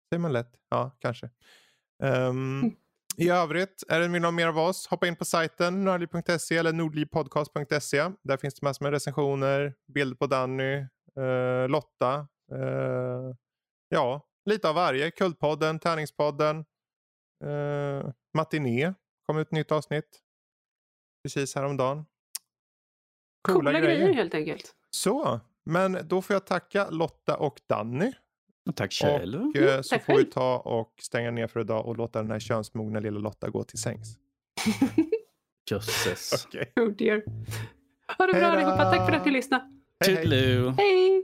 säger man lätt? Ja, kanske. Ehm, I övrigt, är det vill något mer av oss, hoppa in på sajten nördliv.se eller nordlivpodcast.se. Där finns det massor med recensioner, bilder på Danny, eh, Lotta, eh, ja, lite av varje. Kultpodden, Tärningspodden, eh, Matiné kom ut ett nytt avsnitt precis häromdagen. coola grejer helt enkelt. Så, men då får jag tacka Lotta och Danny. Tack själv. Och eh, så tack får vi själv. ta och stänga ner för idag och låta den här könsmogna lilla Lotta gå till sängs. [laughs] Jösses. [laughs] Okej. Oh dear. Ha det bra Hejdå. allihopa. Tack för att ni lyssnade. Hej, hej. Toodaloo. Hej!